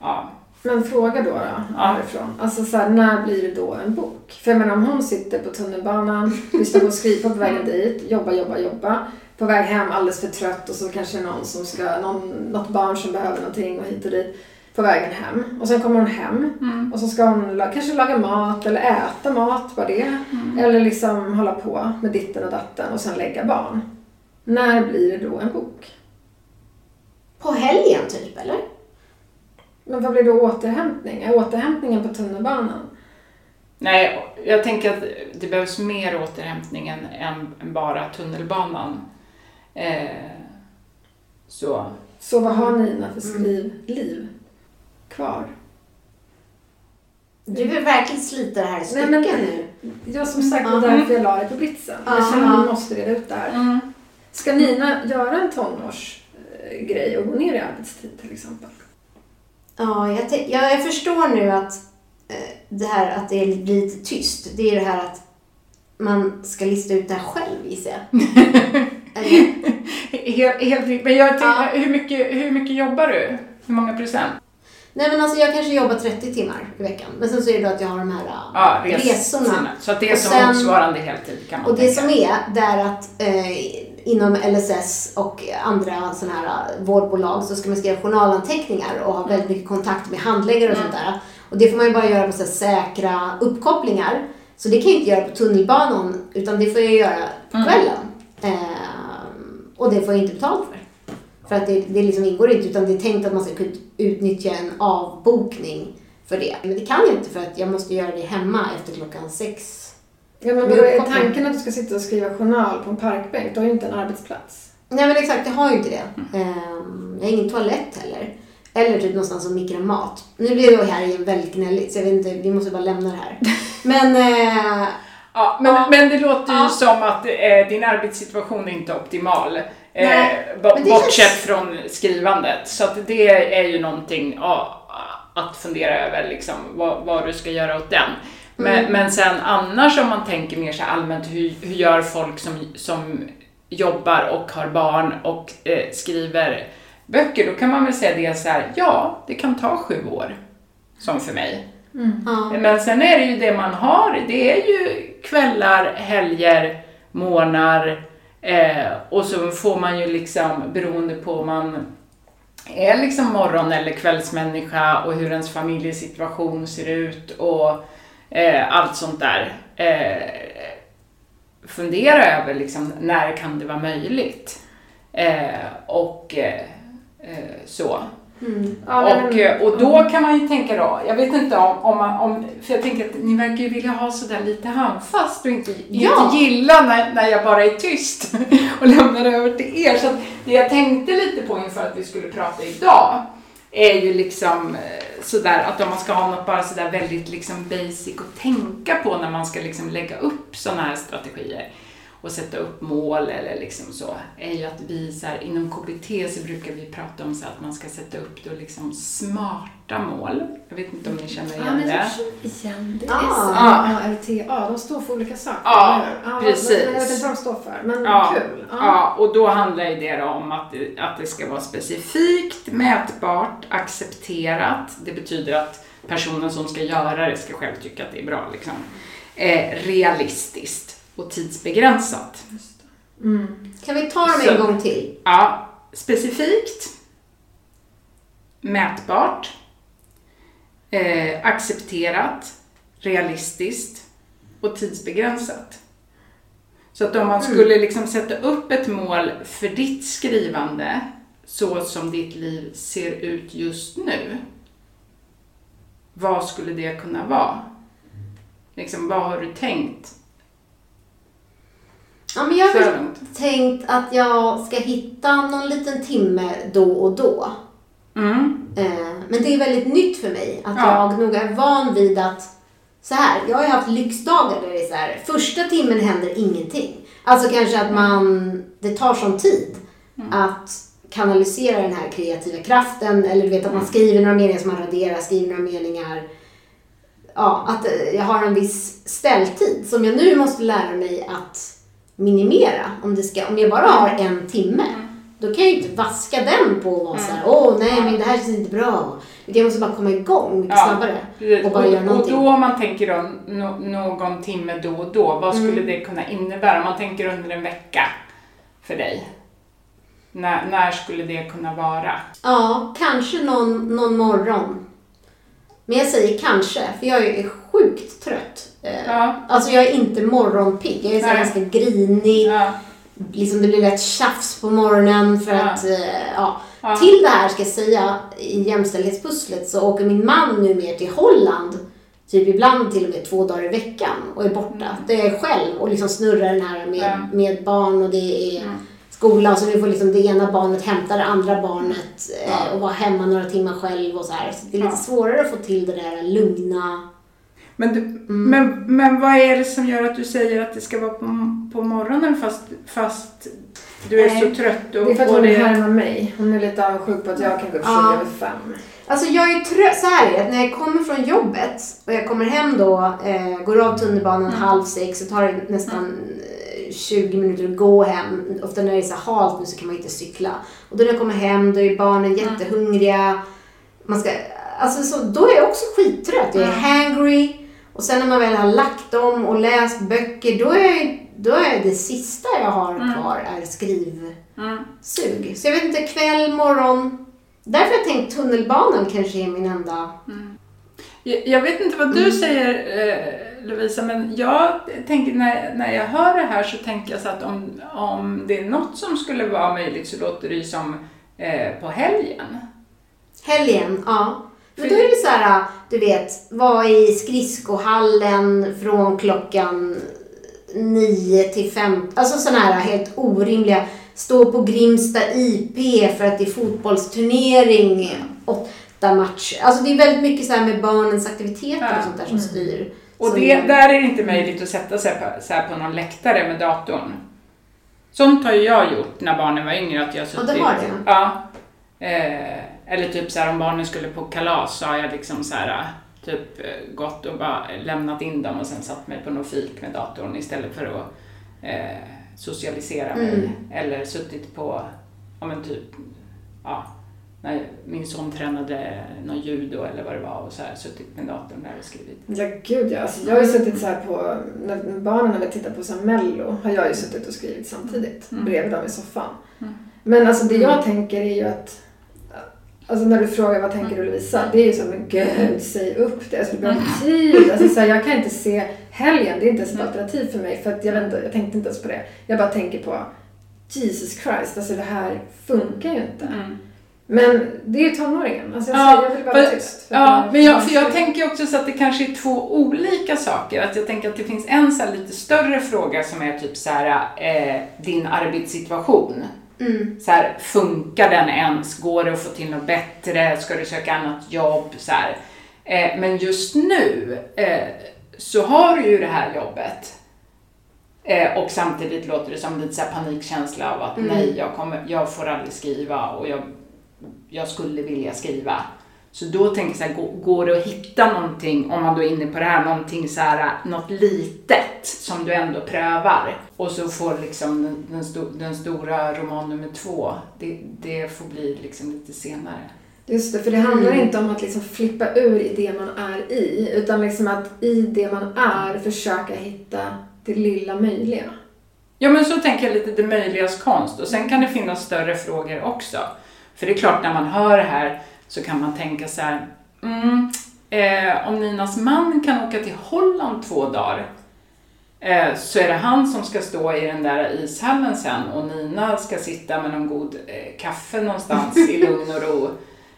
ja. Men fråga då, då Ja. härifrån. Alltså så här, när blir det då en bok? För jag menar om hon sitter på tunnelbanan, lyssnar på skrivpodd på vägen dit, jobba, jobba, jobba. På väg hem alldeles för trött och så kanske någon som ska, någon, något barn som behöver någonting och hit och dit. På vägen hem. Och sen kommer hon hem Mm. och så ska hon kanske laga mat eller äta mat, vad det. Mm. Eller liksom hålla på med ditten och datten och sen lägga barn. När blir det då en bok? På helgen typ, eller? Men vad blir då återhämtning? Är återhämtningen på tunnelbanan? Nej, jag tänker att det behövs mer återhämtning än, än, än bara tunnelbanan. Eh, så. Så vad har Nina för skrivliv kvar? Du vill verkligen slita det här i Nej, stycken men- nu. Jag som sagt, det var Mm. därför jag la det på britsen. Jag Ja. känner att vi måste reda ut det här. Mm. Ska Nina göra en tonårsgrej och gå ner i arbetstid till exempel? Ja, jag, te- ja, jag förstår nu att eh, det här att det blir lite tyst, det är det här att man ska lista ut det här själv gissar jag. Helt, helt riktigt. Men jag tänker, Ja. hur, mycket, hur mycket jobbar du? Hur många procent? Nej men alltså jag kanske jobbar 30 timmar i veckan. Men sen så är det då att jag har de här Ja, äh, resorna. Så att det är Och som sen- motsvarande heltid kan man Och det tänka. som är, det är att eh, inom LSS och andra sådana här äh, vårdbolag så ska man skriva journalanteckningar och ha väldigt mycket kontakt med handläggare och Mm. sånt där. Och det får man ju bara göra på så säkra uppkopplingar. Så det kan jag inte göra på tunnelbanan utan det får jag göra på Mm. kvällen. Eh, och det får jag inte betalt för. För att det, det liksom ingår inte utan det är tänkt att man ska kunna utnyttja en avbokning för det. Men det kan jag inte för att jag måste göra det hemma efter klockan sex. Ja, men vadå, är tanken att du ska sitta och skriva journal på en parkbänk? Du har ju inte en arbetsplats. Nej men exakt, jag har ju inte det. Ehm, jag har ingen toalett heller. Eller typ någonstans som mikrar mat. Nu blir jag här igen väldigt gnälligt så jag vet inte, vi måste bara lämna det här. Men, eh, Ja, men, Ja. men det låter ju Ja. som att eh, din arbetssituation är inte optimal. Eh, bortsett känns- från skrivandet. Så att det är ju någonting ja, att fundera över, liksom, vad, vad du ska göra åt den. Men, Mm. men sen annars om man tänker mer så allmänt, hur, hur gör folk som, som jobbar och har barn och eh, skriver böcker? Då kan man väl säga det så här, ja, det kan ta sju år. Som för mig. Ja. Men sen är det ju det man har. Det är ju kvällar, helger, morgnar eh, och så får man ju liksom beroende på om man är liksom morgon eller kvällsmänniska och hur ens familjesituation ser ut och eh, allt sånt där. Eh, fundera över liksom när kan det vara möjligt? Eh, och eh, eh, så. Mm. Ja, Och, men- eh, och då kan man ju tänka då, jag vet inte om, om man, om, för jag tänker att ni verkar ju vilja ha sådär lite handfast och inte, Ja. inte gilla när, när jag bara är tyst och lämnar över till er. Så det jag tänkte lite på inför att vi skulle prata idag är ju liksom eh, sådär att om man ska ha något bara sådär väldigt liksom basic att tänka på när man ska liksom lägga upp sådana här strategier. Och sätta upp mål eller liksom så, är ju att vi så här, inom KBT så brukar vi prata om så att man ska sätta upp då liksom smarta mål. Jag vet inte om ni känner Ja, igen men det? jag känner igen det. Ah. S-M-A-R-T-A, de står för olika saker. Ja, ja precis. Men jag vet inte vad de står för, men Ja, kul. Ja, och då handlar ju det om att, det- att det ska vara specifikt, mätbart, accepterat. Det betyder att personen som ska göra det ska själv tycka att det är bra. Liksom. Eh, realistiskt och tidsbegränsat. Mm. Kan vi ta dem Så- en gång till? Ja, specifikt, mätbart, eh, accepterat, realistiskt och tidsbegränsat. Så att om man skulle liksom sätta upp ett mål för ditt skrivande så som ditt liv ser ut just nu. Vad skulle det kunna vara? Liksom, vad har du tänkt Ja, men jag har tänkt att jag ska hitta någon liten timme då och då. Mm. Eh, Men det är väldigt nytt för mig att Ja. jag nog är van vid att så här, jag har ju haft lyxdagar där det är så här, första timmen händer ingenting. Alltså kanske att man, det tar sån tid att kanalisera den här kreativa kraften eller du vet att man skriver några meningar som man raderar, skriver några meningar. Ja, att eh, jag har en viss ställtid som jag nu måste lära mig att minimera. Om, det ska, om jag bara har en timme, då kan jag ju inte vaska den på att vara så här, åh nej men det här känns inte bra. Jag måste bara komma igång mycket Ja. snabbare. Och bara göra och, och någonting. då om man tänker då, no, någon timme då och då, vad skulle Mm. det kunna innebära? Om man tänker under en vecka för dig. När, när skulle det kunna vara? Ja, kanske någon, någon morgon. Men jag säger kanske, för jag är sjukt trött. Eh, Ja. Alltså jag är inte morgonpigg. Jag är så här ganska grinig. Ja, Liksom det blir lätt tjafs på morgonen för Ja. att, eh, ja. Ja. Till det här ska jag säga, i jämställdhetspusslet så åker min man nu mer till Holland. Typ ibland till och med två dagar i veckan och är borta. Där jag är själv och liksom snurrar den här med, Mm. Med barn och det är Mm. skola så nu får liksom det ena barnet hämta det andra barnet eh, och vara hemma några timmar själv och så här. Så det är lite svårare att få till det där lugna. Men, du, men, men vad är det som gör att du säger att det ska vara på, på morgonen fast, fast du är Nej, så trött? Och, Det är för att hon det- härmar mig. Hon är lite avundsjuk på att jag kan gå upp Ja. ja. över fem. Alltså jag är trött, så här är det, när jag kommer från jobbet och jag kommer hem då, eh, går av tunnelbanan halv sex, så tar det nästan eh, 20 minuter att gå hem. Ofta när det är så halt nu så kan man inte cykla. Och då när jag kommer hem då är barnen jättehungriga. Man ska, alltså så, då är jag också skittrött. Jag är hangry. Och sen när man väl har lagt dem och läst böcker, då är, då är det sista jag har kvar är Mm. sug. Så jag vet inte, kväll, morgon. Därför har jag tänkt tunnelbanan kanske är min enda... Jag, jag vet inte vad du Mm. säger eh, Lovisa, men jag tänker när, när jag hör det här så tänker jag så att om, om det är något som skulle vara möjligt så låter det ju som eh, på helgen. Helgen, ja. Men då är det så här, du vet, vara i skridskohallen från klockan 9 till 5. Alltså sådana här helt orimliga. Stå på Grimsta IP för att det är fotbollsturnering. Åtta matcher. Alltså det är väldigt mycket så här med barnens aktiviteter och sånt där som styr. Och det, där är det inte möjligt att sätta sig på, så på någon läktare med datorn. Sånt har ju jag gjort när barnen var yngre. Att jag Ja, suttit, det har det. Ja. Eh, eller typ så här om barnen skulle på kalas så har jag liksom så här typ eh, gått och bara lämnat in dem och sen satt mig på något fik med datorn istället för att eh, socialisera mig. Mm. Eller suttit på, ja men typ, ja, när min son tränade någon judo eller vad det var och så här suttit med datorn där och skrivit. Ja gud ja. Alltså, jag har ju suttit så här på, när barnen har tittat på så mello har jag ju suttit och skrivit samtidigt Mm. bredvid dem i soffan. Mm. Men alltså det jag tänker är ju att Alltså när du frågar vad tänker du Lovisa? Det är ju så men gud, säg upp det. Alltså det behöver tid. Alltså så här, jag kan inte se helgen, det är inte ens ett alternativ för mig. För att jag, inte, jag tänkte inte ens på det. Jag bara tänker på Jesus Christ, alltså det här funkar ju inte. Mm. Men det är ju tonåringen. Alltså jag, Ja, säger, jag vill vara för- tyst. För Ja, men jag, för jag tänker också så att det kanske är två olika saker. Att jag tänker att det finns en så lite större fråga som är typ så här, eh, din arbetssituation. Mm. Så här, funkar den ens? Går det att få till något bättre? Ska du söka annat jobb? Så. Eh, men just nu eh, så har du ju det här jobbet. Eh, och samtidigt låter det som lite så panikkänsla av att Mm. nej, jag, kommer, jag får aldrig skriva och jag, jag skulle vilja skriva. Så då tänker jag så här, gå- går det att hitta någonting, om man då är inne på det här, någonting så här, något litet som du ändå prövar. Och så får liksom den, den, sto, den stora roman nummer två, det, det får bli liksom lite senare. Just det, för det handlar Mm. inte om att liksom flippa ur i det man är i, utan liksom att i det man är försöka hitta det lilla möjliga. Ja men så tänker jag lite det möjligas konst och sen kan det finnas större frågor också. För det är klart när man hör det här så kan man tänka så här, mm, eh, om Ninas man kan åka till Holland två dagar eh, så är det han som ska stå i den där ishallen sen och Nina ska sitta med någon god eh, kaffe någonstans i lugn och ro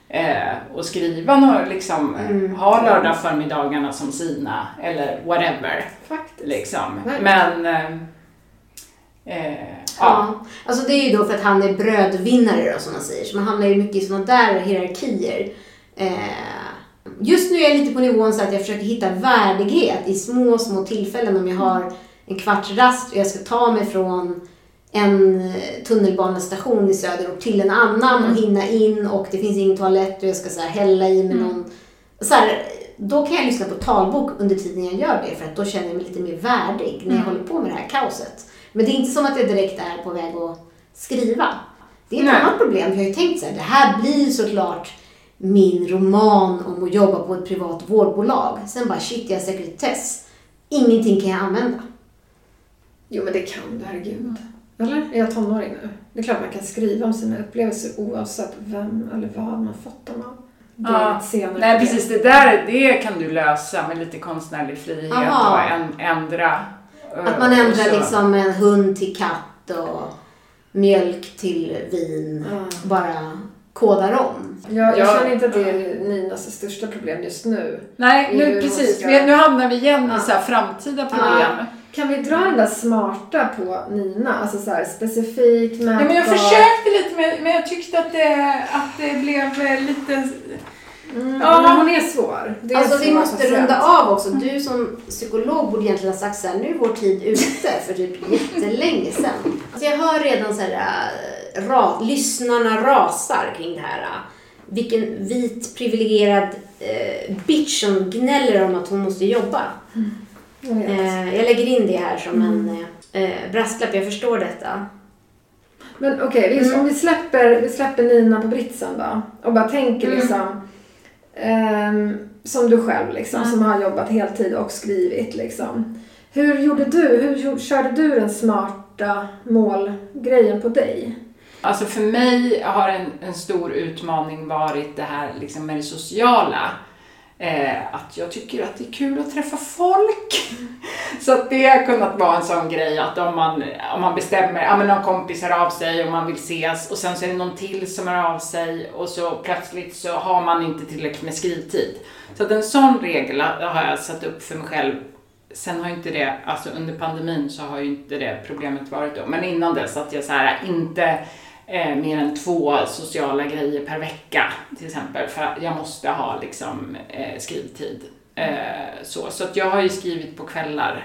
eh, och skriva några, liksom, Mm. ha lördag förmiddagarna som sina eller whatever. Faktiskt. Liksom. Men ja. Alltså det är ju då för att han är brödvinnare då som man säger. Så man hamnar ju mycket i sådana där hierarkier. Eh, just nu är jag lite på nivån så att jag försöker hitta värdighet i små, små tillfällen. Om jag har en kvarts rast och jag ska ta mig från en eh, tunnelbanestation i söderort till en annan och hinna in och det finns ingen toalett och jag ska så här hälla i med någon. Så här, då kan jag lyssna på talbok under tiden jag gör det för att då känner jag mig lite mer värdig när jag håller på med det här kaoset. Men det är inte som att jag direkt är på väg att skriva. Det är ett Nej. annat problem. Jag har ju tänkt så här, det här blir såklart min roman om att jobba på ett privat vårdbolag. Sen bara shit, jag har sekretess. Ingenting kan jag använda. Jo, men det kan du, herregud. Eller? Är jag tonåring nu? Det är klart man kan skriva om sina upplevelser oavsett vem eller vad man fått dem av. Det är Ja. Nej precis, det där det kan du lösa med lite konstnärlig frihet Aha. och ändra. Att man och ändrar så. liksom en hund till katt och mjölk till vin. Ja. Bara kodar om. Jag, jag Ja. känner inte att det är Ninas största problem just nu. Nej, nu precis. ska- Nu hamnar vi igen Ja. i så här framtida problem. Kan vi dra den där smarta på Nina? Alltså så här specifikt, mätbar. Ja, men jag försökte lite men jag tyckte att det, att det blev eh, lite... Mm, Ja. men hon är svår. Det är Alltså en vi svår måste patient. runda av också. Du som psykolog borde egentligen ha sagt så här, nu är vår tid ute för typ jättelänge sedan. Alltså jag hör redan så här, äh, ra, lyssnarna rasar kring det här. äh. Vilken vit privilegierad äh, bitch som gnäller om att hon måste jobba. Jag vet. Eh, jag lägger in det här som en eh, brasklapp, jag förstår detta. Men okej, vi- Mm. om vi släpper, vi släpper Nina på britsen då och bara tänker Mm. liksom ehm, som du själv liksom, Ja. som har jobbat heltid och skrivit liksom. Hur gjorde du? Hur körde du den smarta målgrejen på dig? Alltså för mig har en, en stor utmaning varit det här liksom med det sociala. Eh, att jag tycker att det är kul att träffa folk. Så att det har kunnat vara en sån grej att om man, om man bestämmer, ja men någon kompis hör av sig och man vill ses och sen så är det någon till som hör av sig och så plötsligt så har man inte tillräckligt med skrivtid. Så att en sån regel har jag satt upp för mig själv. Sen har ju inte det, alltså under pandemin så har ju inte det problemet varit då. Men innan dess att jag så här inte eh, mer än två sociala grejer per vecka till exempel. För jag måste ha liksom eh, skrivtid. Eh, så så att jag har ju skrivit på kvällar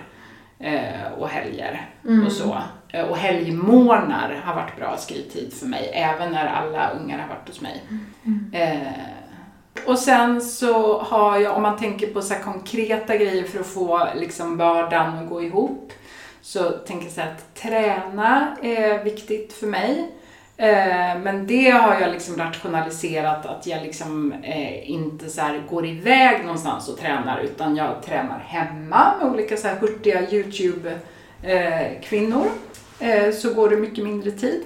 eh, och helger och så. Eh, och helgmorgnar har varit bra skrivtid för mig, även när alla ungar har varit hos mig. Eh, och sen så har jag, om man tänker på så konkreta grejer för att få liksom vardagen att gå ihop, så tänker jag så att träna är viktigt för mig. Eh, Men det har jag liksom rationaliserat att jag liksom eh, inte så här går iväg någonstans och tränar utan jag tränar hemma med olika så här hurtiga YouTube-kvinnor. Eh, Så går det mycket mindre tid.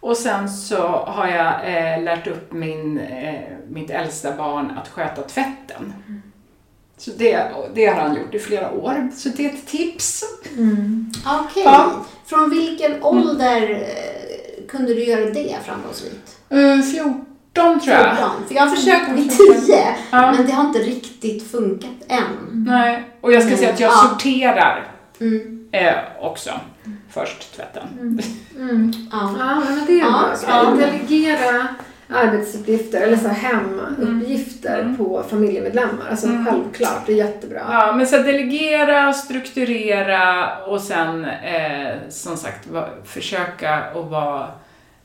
Och sen så har jag lärt upp min, mitt äldsta barn att sköta tvätten. Så det, det har han gjort i flera år. Så det är ett tips. Okej. Ja. Från vilken ålder eh, kunde du göra det framgångsrikt? Uh, 14 tror jag. 14. För jag har försökt vid 10, Ja. men det har inte riktigt funkat än. Nej, och jag ska säga att jag Ja. sorterar Mm. eh, också. Först tvätten. Mm. Ja. Ja, men det är Ja, bra. spännande. Delegera. Arbetsuppgifter eller så hemuppgifter Mm. på familjemedlemmar. Alltså Mm. självklart, det är jättebra. Ja, men så delegera, strukturera och sen eh, som sagt va, försöka att vara,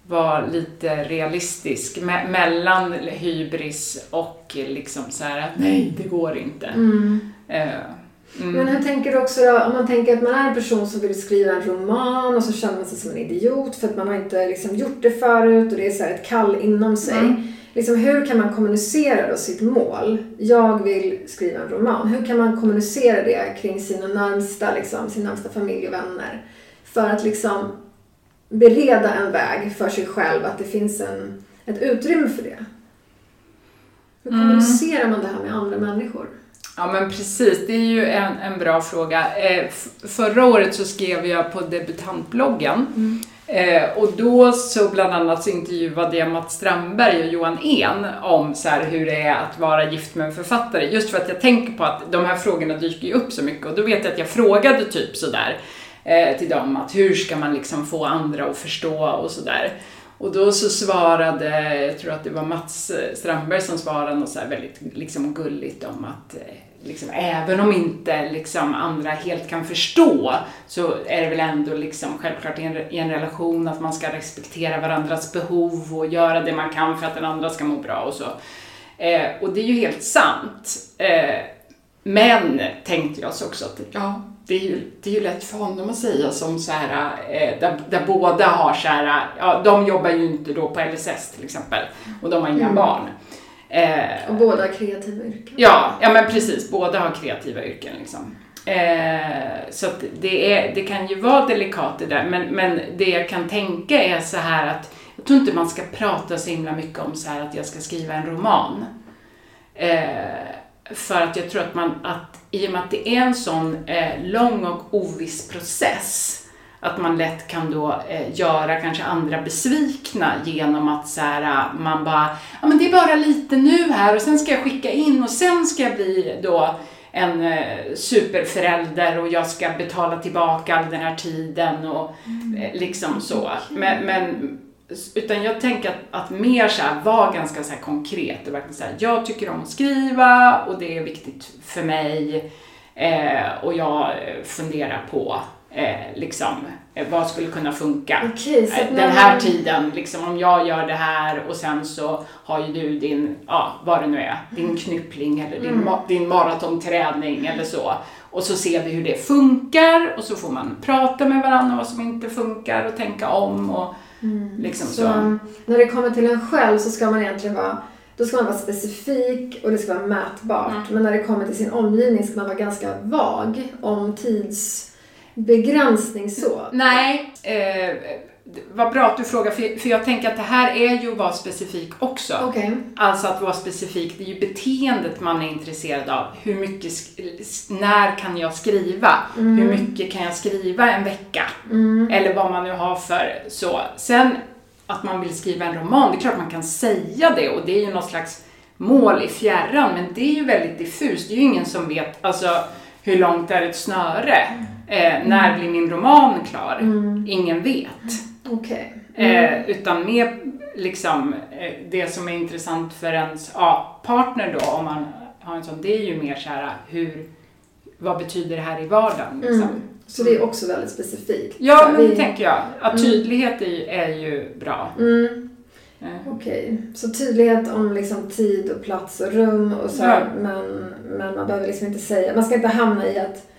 vara lite realistisk me- mellan hybris och liksom så här att nej, det går inte. Mm. Eh, mm. Men hur tänker du också då, om man tänker att man är en person som vill skriva en roman och så känner man sig som en idiot för att man har inte liksom gjort det förut och det är så ett kall inom sig. Mm. Liksom, hur kan man kommunicera då sitt mål? Jag vill skriva en roman. Hur kan man kommunicera det kring sina närmsta, liksom, sin närmsta familj och vänner? För att liksom bereda en väg för sig själv, att det finns en, ett utrymme för det. Hur Mm. kommunicerar man det här med andra människor? Ja men precis, det är ju en, en bra fråga. Eh, förra året så skrev jag på debutantbloggen eh, och då så bland annat så intervjuade jag Mats Strandberg och Johan En om så här, hur det är att vara gift med en författare. Just för att jag tänker på att de här frågorna dyker ju upp så mycket och då vet jag att jag frågade typ sådär eh, till dem att hur ska man liksom få andra att förstå och sådär. Och då så svarade, jag tror att det var Mats eh, Strandberg som svarade något så här väldigt liksom gulligt om att eh, liksom, även om inte liksom andra helt kan förstå så är det väl ändå liksom självklart i en, i en relation att man ska respektera varandras behov och göra det man kan för att den andra ska må bra och så. Eh, och det är ju helt sant. Eh, men tänkte jag så också att ja, det är ju, det är ju lätt för honom att säga som så här, eh, där, där båda har så här, ja, de jobbar ju inte då på LSS till exempel och de har inga Mm. barn. Eh, Och båda har kreativa yrken. Ja, ja men precis. Båda har kreativa yrken liksom. Eh, så det, är, det kan ju vara delikat det där, men, men det jag kan tänka är så här att jag tror inte man ska prata så himla mycket om så här att jag ska skriva en roman. Eh, för att jag tror att man, att i och med att det är en sån eh, lång och oviss process, att man lätt kan då eh, göra kanske andra besvikna genom att så här, eh, man bara, ja men det är bara lite nu här och sen ska jag skicka in och sen ska jag bli då en eh, superförälder och jag ska betala tillbaka all den här tiden och eh, liksom så. Men, men utan jag tänker att, att mer så här, vara ganska så här konkret och verkligen så här, jag tycker om att skriva och det är viktigt för mig eh, och jag eh, funderar på eh, liksom, eh, vad skulle kunna funka. Att Eh, när Den här man- tiden, liksom om jag gör det här och sen så har ju du din, ja vad det nu är, din knyppling eller din, Mm. ma- din maratonträning eller så. Och så ser vi hur det funkar och så får man prata med varandra vad som inte funkar och tänka om och liksom så. Så när det kommer till en själv så ska man egentligen vara då ska man vara specifik och det ska vara mätbart. Mm. Men när det kommer till sin omgivning ska man vara ganska vag om tidsbegränsning så. Nej, eh, vad bra att du frågar för, jag tänker att det här är ju att vara specifik också. Okej. Alltså att vara specifik, det är ju beteendet man är intresserad av. Hur mycket, när kan jag skriva? Mm. Hur mycket kan jag skriva en vecka? Mm. Eller vad man nu har för så. Sen att man vill skriva en roman, det är klart man kan säga det och det är ju något slags mål i fjärran, men det är ju väldigt diffust. Det är ju ingen som vet, alltså hur långt är ett snöre? Eh, när blir min roman klar? Mm. Ingen vet. Okej. Mm. Eh, utan mer liksom eh, det som är intressant för ens ja, partner då, om man har en sån, det är ju mer så här hur, vad betyder det här i vardagen? Liksom. Mm. Så det är också väldigt specifikt. Ja, Så men det vi- tänker jag. Att Mm. tydlighet är ju, är ju bra. Mm. Eh, Okej, så tydlighet om liksom tid och plats och rum och så, Ja. men, men man behöver liksom inte säga, man ska inte hamna i att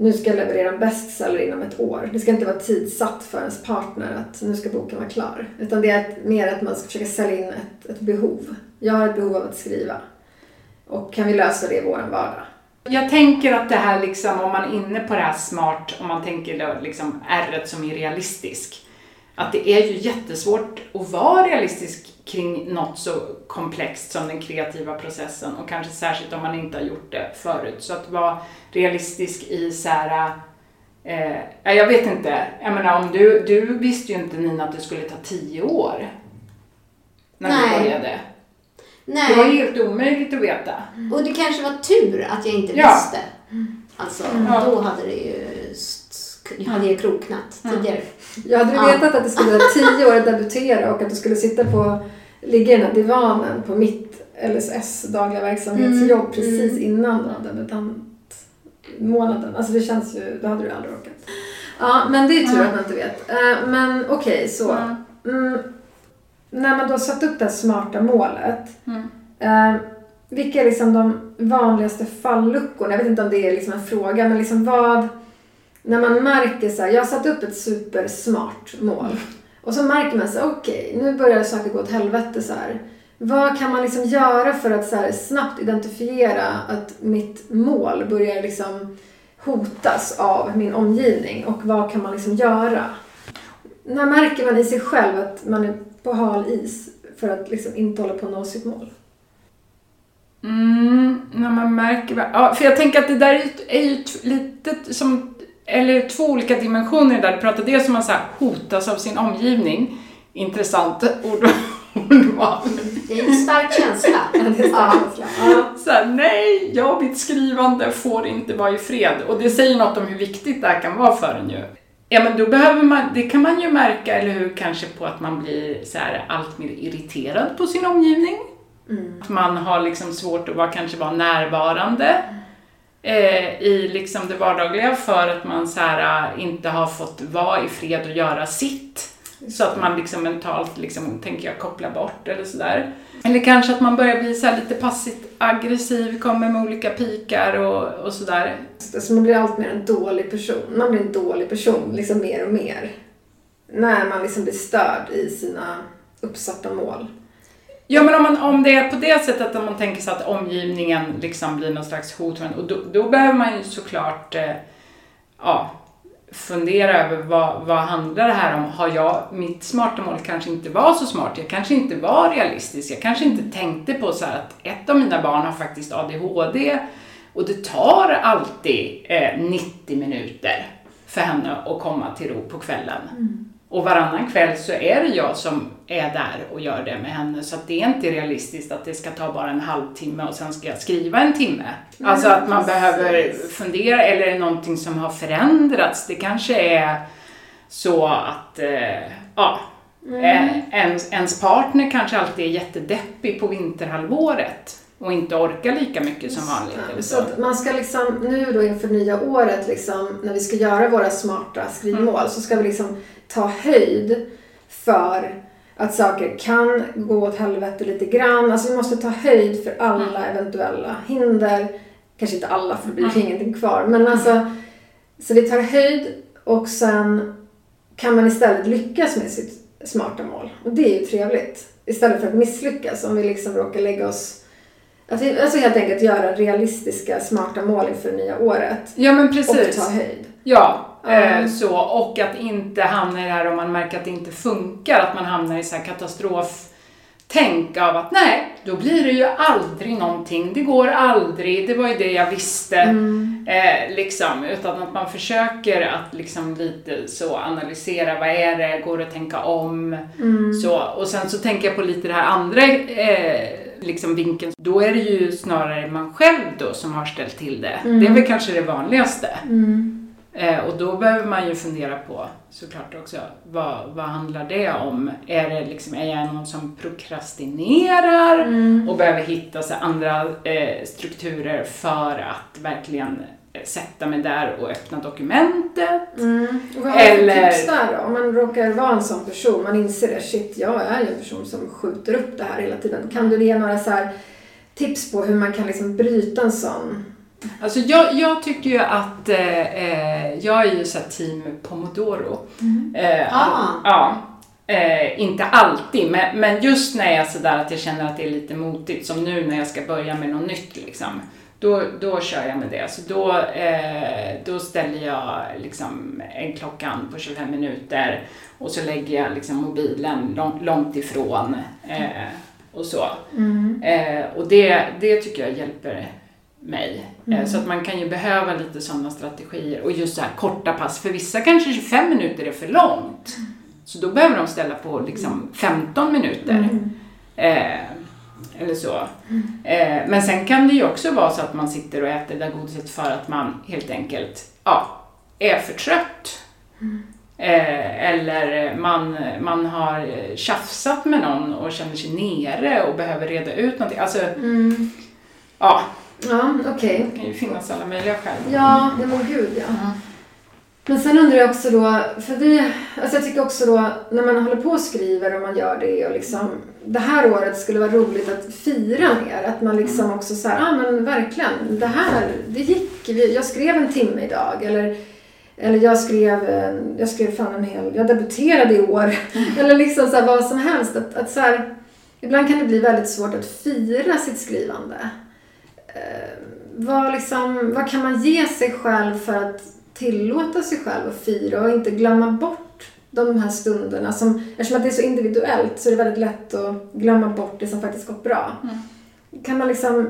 nu ska jag leverera en bestseller inom ett år. Det ska inte vara tidsatt för ens partner att nu ska boken vara klar. Utan det är ett, mer att man ska försöka sälja in ett, ett behov. Jag har ett behov av att skriva. Och kan vi lösa det i vår vardag? Jag tänker att det här liksom, om man är inne på det här smart, om man tänker då liksom r som är realistisk, att det är ju jättesvårt att vara realistisk kring något så komplext som den kreativa processen och kanske särskilt om man inte har gjort det förut. Så att vara realistisk i så här, eh, ja, jag vet inte, jag menar om du, du visste ju inte Nina att det skulle ta tio år när Nej. du började. Det var Nej, helt omöjligt att veta. och det kanske var tur att jag inte Ja. visste. Alltså, Ja. då hade det ju hade jag kroknat Mm. tidigare. Jag hade Ja. vetat att det skulle ta tio år att debutera och att du skulle sitta på ligga i den här divanen på mitt LSS dagliga verksamhetsjobb Mm, precis mm. innan då, debutantmånaden. Alltså det känns ju, det hade du aldrig orkat. Ja, men det är tur att man inte vet. Eh, Men okej, så. Ja. Mm, när man då satt upp det här smarta målet. Mm. Eh, vilka är liksom de vanligaste falluckorna? Jag vet inte om det är liksom en fråga, men liksom vad... När man märker så här, jag har satt upp ett supersmart mål. Och så märker man så okej, okej, nu börjar saker gå åt helvete så här. Vad kan man liksom göra för att så här, snabbt identifiera att mitt mål börjar liksom hotas av min omgivning? Och vad kan man liksom göra? När märker man i sig själv att man är på hal is för att liksom inte hålla på att nå sitt mål? Mm, när man märker... Ja, för jag tänker att det där är ju, är ju lite som... Eller två olika dimensioner där. Du pratar dels om så här, hotas av sin omgivning. Intressant ord. Det är en stark känsla. Ja. Så här, nej, jag mitt skrivande får inte vara i fred. Och det säger något om hur viktigt det här kan vara för en ju. Ja, men då behöver man, det kan man ju märka, eller hur, kanske på att man blir så här allt mer irriterad på sin omgivning. Mm. Att man har liksom svårt att vara, kanske vara närvarande eh, i liksom det vardagliga för att man så här, eh, inte har fått vara i fred och göra sitt. Så att man liksom mentalt, liksom, tänker jag, kopplar bort eller sådär. Eller kanske att man börjar bli så här lite passivt aggressiv, kommer med olika pikar och, och sådär. Så man blir allt mer en dålig person. Man blir en dålig person liksom mer och mer. När man liksom blir störd i sina uppsatta mål. Ja, men om, man, om det är på det sättet att man tänker sig att omgivningen liksom blir någon slags hot, och då, då behöver man ju såklart eh, ja, fundera över vad, vad handlar det här om? Har jag, mitt smarta mål kanske inte var så smart, jag kanske inte var realistisk, jag kanske inte tänkte på så här att ett av mina barn har faktiskt ADHD och det tar alltid eh, 90 minuter för henne att komma till ro på kvällen. Och varannan kväll så är det jag som är där och gör det med henne. Så att det är inte realistiskt att det ska ta bara en halvtimme och sen ska jag skriva en timme. Alltså att man precis. behöver fundera, eller är det någonting som har förändrats? Det kanske är så att, eh, ja, eh, ens, ens partner kanske alltid är jättedeppig på vinterhalvåret och inte orkar lika mycket som vanligt. Eller Så så. att man ska liksom nu då inför nya året liksom, när vi ska göra våra smarta skrivmål så ska vi liksom ta höjd för att saker kan gå åt helvete lite grann. Alltså vi måste ta höjd för alla eventuella hinder. Kanske inte alla för det blir Mm. ingenting kvar. Men alltså, så vi tar höjd och sen kan man istället lyckas med sitt smarta mål. Och det är ju trevligt. Istället för att misslyckas om vi liksom råkar lägga oss att vi, alltså helt enkelt göra realistiska, smarta mål inför nya året. Ja men Och precis. ta höjd. Ja, Eh, så. Och att inte hamna i det här om man märker att det inte funkar, att man hamnar i så här katastroftänk av att nej, då blir det ju aldrig någonting, det går aldrig, det var ju det jag visste. Mm. Eh, liksom, utan att man försöker att liksom lite så analysera, vad är det, går det att tänka om? Mm. Så, och sen så tänker jag på lite det här andra eh, liksom vinkeln. Då är det ju snarare man själv då som har ställt till det. Mm. Det är väl kanske det vanligaste. Mm. Eh, och då behöver man ju fundera på såklart också, vad, vad handlar det om? Är, det liksom, är jag någon som prokrastinerar Mm. och behöver hitta så andra eh, strukturer för att verkligen eh, sätta mig där och öppna dokumentet? Mm. Vad har du Eller- tips där då? Om man råkar vara en sån person, man inser det, shit, jag är ju en person som skjuter upp det här hela tiden. Kan du ge några så tips på hur man kan liksom bryta en sån? Alltså jag, jag tycker ju att, eh, eh, jag är ju så team Pomodoro. Eh, Ah. Ja. Eh, inte alltid, men, men just när jag är sådär att jag känner att det är lite motigt, som nu när jag ska börja med något nytt liksom. Då, då kör jag med det. Så då, eh, då ställer jag liksom en klockan på 25 minuter och så lägger jag liksom mobilen långt, långt ifrån eh, och så. Eh, och det, det tycker jag hjälper mig. Eh, så att man kan ju behöva lite sådana strategier och just så här korta pass. För vissa kanske 25 minuter är för långt. Så då behöver de ställa på liksom 15 minuter. Eh, eller så. Eh, men sen kan det ju också vara så att man sitter och äter det där godiset för att man helt enkelt ja, är för trött. Eh, eller man, man har tjafsat med någon och känner sig nere och behöver reda ut någonting. Alltså, Mm. ja, Ja, okej. det kan ju finnas alla möjliga skäl. Ja, nej men gud ja. Mm. Men sen undrar jag också då, för vi, alltså jag tycker också då när man håller på och skriver och man gör det och liksom det här året skulle vara roligt att fira mer. Att man liksom också så här, ja ah, men verkligen, det här, det gick, Vi- jag skrev en timme idag eller eller jag skrev, eh, jag skrev fan en hel, jag debuterade i år. Eller liksom så här, vad som helst. Att, att så här, ibland kan det bli väldigt svårt att fira sitt skrivande. Eh, vad, liksom, vad kan man ge sig själv för att tillåta sig själv att fira och inte glömma bort de här stunderna. Som, eftersom att det är så individuellt så är det väldigt lätt att glömma bort det som faktiskt gått bra. Kan man liksom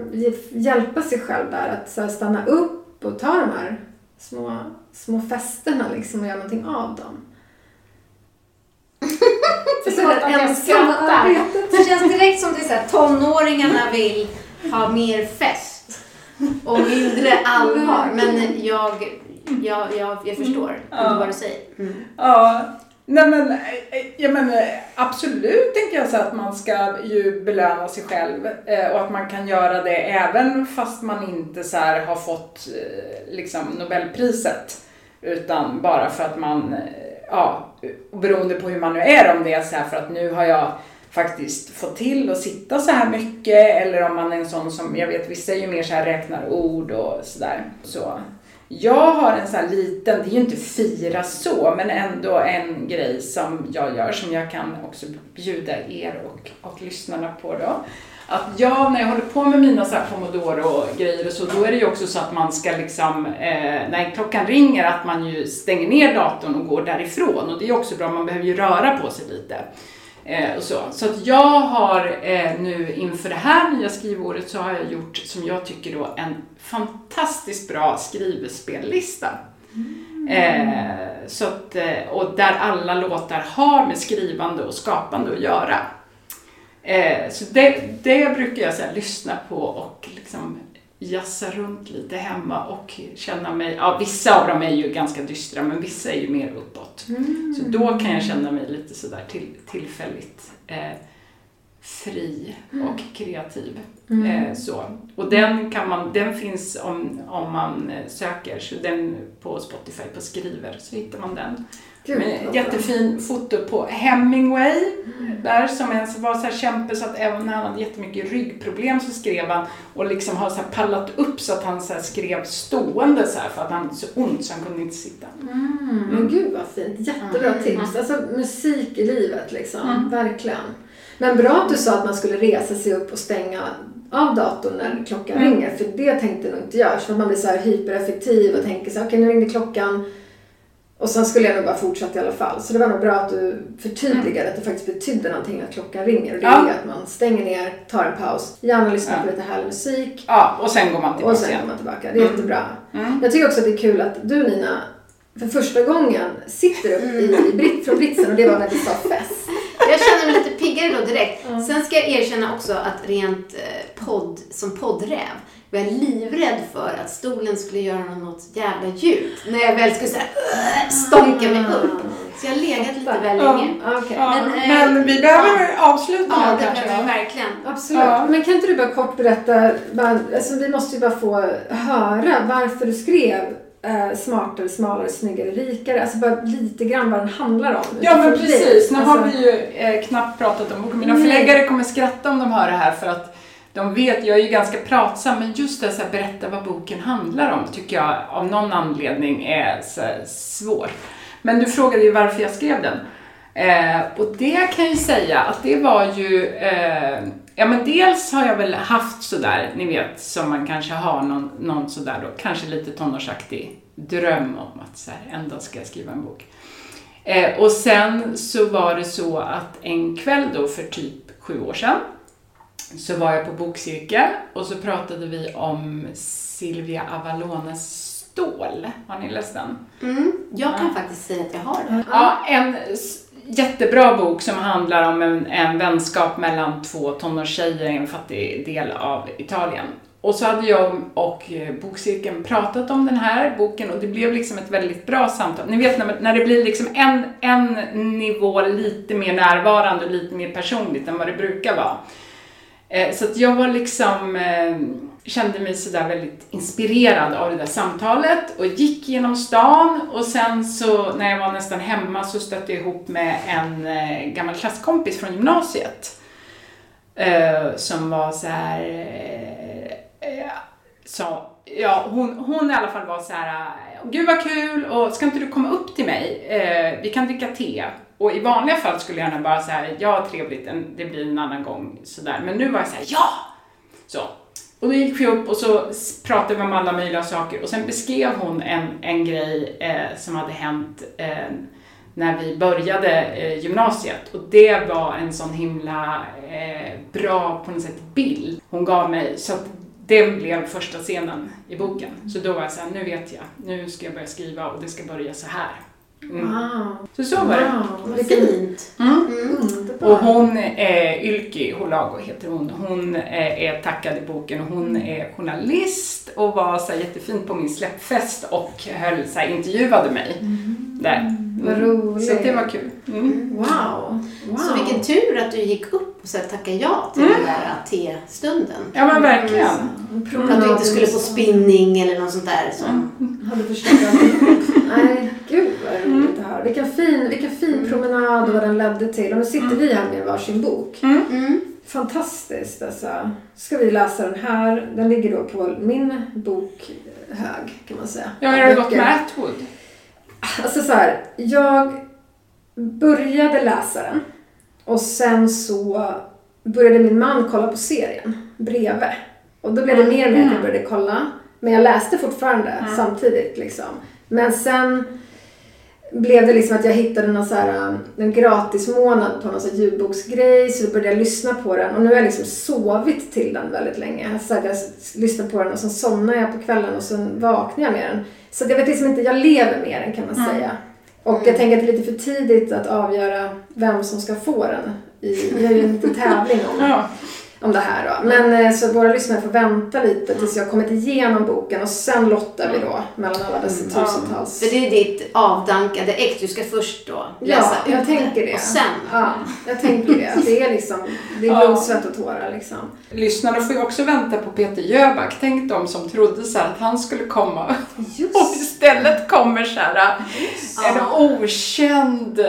hjälpa sig själv där att så stanna upp och ta de här små, små festerna liksom och göra någonting av dem? Skrattar. arbetet. Det känns direkt som det är så här, tonåringarna vill ha mer fest och mindre allvar. Men jag, jag, jag, jag förstår Ja. vad du säger. Mm. Ja, nej men, eh, ja, men eh, absolut tänker jag så att man ska ju belöna sig själv eh, och att man kan göra det även fast man inte så har fått eh, liksom Nobelpriset. Utan bara för att man, ja, beroende på hur man nu är, om det är så här för att nu har jag faktiskt få till att sitta så här mycket eller om man är en sån som, jag vet vissa är ju mer så här räknar ord och sådär. Så. Jag har en sån här liten, det är ju inte fira så, men ändå en grej som jag gör som jag kan också bjuda er och, och lyssnarna på då. Att jag, när jag håller på med mina så här pomodoro-grejer och så, då är det ju också så att man ska liksom, eh, när klockan ringer, att man ju stänger ner datorn och går därifrån. Och det är också bra, man behöver ju röra på sig lite. Eh, och så så att jag har eh, nu inför det här nya skrivåret så har jag gjort, som jag tycker då, en fantastiskt bra skrivspellista. Eh, så att, eh, och där alla låtar har med skrivande och skapande att göra. Eh, så det, det brukar jag så här, lyssna på och liksom jassa runt lite hemma och känna mig, ja vissa av dem är ju ganska dystra men vissa är ju mer uppåt. Så då kan jag känna mig lite sådär till, tillfälligt eh, fri och kreativ. Eh, så. Och den, kan man, den finns om, om man eh, söker, så den på Spotify på skriver så hittar man den. Gud, jättefin foto på Hemingway där som en, var så här kämpe så att även när han hade jättemycket ryggproblem så skrev han och liksom har så här pallat upp så att han så här skrev stående så här för att han hade så ont så han kunde inte sitta. Mm, men gud vad fint. Jättebra Mm. tips. Alltså musik i livet liksom. Mm. Verkligen. Men bra att du sa att man skulle resa sig upp och stänga av datorn när klockan Mm. ringer. För det tänkte nog inte jag. För att man blir så här hypereffektiv och tänker så här, okej nu ringde klockan. Och sen skulle jag nog bara fortsätta i alla fall. Så det var nog bra att du förtydligade att det faktiskt betydde någonting att klockan ringer. Och det är Ja. ju att man stänger ner, tar en paus, gärna lyssnar Ja. på lite härlig musik. Ja, och sen går man Och tillbaka sen igen. kommer man tillbaka. Det är Mm. jättebra. Mm. Jag tycker också att det är kul att du Nina, för första gången sitter upp i, i Brit, från britsen och det var när vi sa fest. Jag känner mig lite piggare då direkt. Ja. Sen ska jag erkänna också att rent eh, podd, som poddräv var jag livrädd för att stolen skulle göra något jävla ljud när jag väl skulle såhär uh, stånka mig upp. Så jag har legat lite väl Ja. länge. Ah, okej. Ja, Men, men, eh, vi behöver avsluta Ja, det kanske. behöver vi verkligen. Absolut. Ja. Men kan inte du bara kort berätta, bara, alltså vi måste ju bara få höra varför du skrev eh, smartare, smalare, snyggare, rikare. Alltså bara lite grann vad den handlar om. Ja men precis, nu har Alltså, vi ju eh, knappt pratat om boken. Mina Nej. förläggare kommer skratta om de hör det här för att de vet, jag är ju ganska pratsam, men just det här, berätta vad boken handlar om tycker jag av någon anledning är så svårt. Men du frågade ju varför jag skrev den. Eh, och det kan jag ju säga att det var ju, eh, ja men dels har jag väl haft sådär, ni vet, som man kanske har någon, någon sådär då, kanske lite tonårsaktig dröm om att så här, en dag ska jag skriva en bok. Eh, och sen så var det så att en kväll då för typ sju år sedan så var jag på bokcirkel och så pratade vi om Silvia Avalones Stål. Har ni läst den? Mm, jag kan faktiskt säga att jag har det. Ja, en jättebra bok som handlar om en, en vänskap mellan två tonårstjejer i en fattig del av Italien. och så hade jag och eh, bokcirkeln pratat om den här boken och det blev liksom ett väldigt bra samtal. Ni vet när, när det blir liksom en, en nivå lite mer närvarande och lite mer personligt än vad det brukar vara. Eh, så att jag var liksom, eh, kände mig sådär väldigt inspirerad av det där samtalet och gick genom stan och sen så när jag var nästan hemma så stötte jag ihop med en eh, gammal klasskompis från gymnasiet. Eh, som var så här, eh, så, ja, hon, hon i alla fall var så här, gud vad kul och ska inte du komma upp till mig? vi kan dricka te. Och i vanliga fall skulle jag gärna bara säga ja trevligt, det blir en annan gång sådär. Men nu var jag såhär, ja! Så. Och då gick vi upp och så pratade vi om alla möjliga saker och sen beskrev hon en, en grej eh, som hade hänt eh, när vi började eh, gymnasiet och det var en sån himla eh, bra på något sätt bild hon gav mig så att det blev första scenen i boken. Så då var jag såhär, nu vet jag, nu ska jag börja skriva och det ska börja så här. Mm. Wow. Så så var det. Wow, vad fint. Mm. Mm. Och hon, är Ylki Holago heter hon, hon är tackad i boken och hon är journalist och var så jättefin på min släppfest och höll så här, intervjuade mig mm. där. Vad mm. roligt. Så det var kul. Mm. Wow. wow. Så vilken tur att du gick upp och så tackade ja till mm. den där testunden. Ja men verkligen. Mm. Att du inte skulle få spinning eller något sånt där. Som... Mm. Hade förstått. Nej, gud vad roligt det här. Vilken fin, vilken fin promenad och vad den ledde till. Och nu sitter vi här med varsin bok. Fantastiskt alltså. Ska vi läsa den här. Den ligger då på min bokhög kan man säga. Ja, har du gått med Atwood? Alltså så här, jag började läsa den och sen så började min man kolla på serien bredvid. Och då blev det mer och mer att jag började kolla. Men jag läste fortfarande mm. samtidigt liksom. Men sen blev det liksom att jag hittade någon så här, um, en gratis månad på någon så ljudboksgrej så då började jag lyssna på den och nu har jag liksom sovit till den väldigt länge. Så jag lyssnar på den och sen somnar jag på kvällen och sen vaknar jag med den. Så jag vet liksom inte, jag lever med den kan man mm. säga. Och jag tänker att det är lite för tidigt att avgöra vem som ska få den. vi har ju en liten tävling om ja om det här då. Men eh, så våra lyssnare får vänta lite tills jag kommit igenom boken och sen lottar vi då mellan alla dessa mm. tusentals. För det är ditt avdankade ex. Du ska först då läsa ja, jag tänker det. och sen. Ja, jag tänker det. Det är liksom, det är blod, svett och tårar liksom. Lyssnarna får ju också vänta på Peter Jöback. Tänk de som trodde så att han skulle komma Just. och istället kommer så här en okänd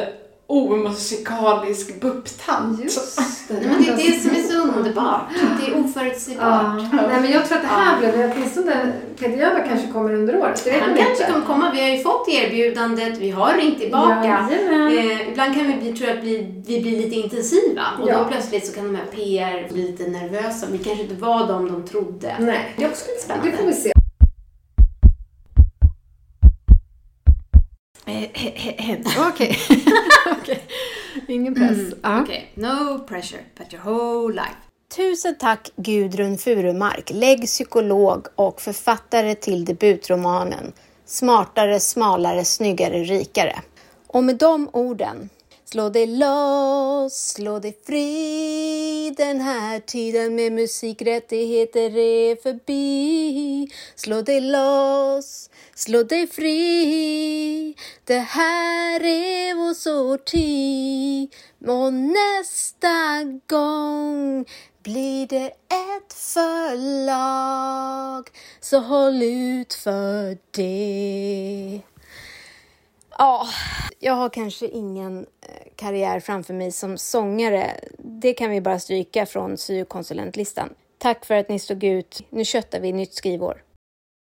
omusikalisk bupptant. Just det. Men det är det som är så underbart. Det är oförutsägbart. Ja. Nej, men jag tror att det här blev, åtminstone Peter Jöback kanske kommer under året. Det Han kanske kommer komma. Vi har ju fått erbjudandet, vi har ringt tillbaka. Eh, ibland kan vi bli, tror jag, att bli, vi blir lite intensiva och ja. då plötsligt så kan de här PR bli lite nervösa. Vi kanske inte var de de trodde. Nej. Det är också lite spännande. Det får vi se. Okej. okay. Ingen press. Mm. Uh. Okay. No pressure, but your whole life. Tusen tack Gudrun Furumark, lägg psykolog och författare till debutromanen Smartare, smalare, snyggare, rikare. Och med de orden Slå dig loss, slå dig fri Den här tiden med musikrättigheter är förbi Slå dig loss, slå dig fri Det här är vår sorti Och nästa gång blir det ett förlag Så håll ut för det Ja, jag har kanske ingen eh, karriär framför mig som sångare. Det kan vi bara stryka från syokonsulentlistan. Tack för att ni stod ut. Nu köttar vi nytt skrivår.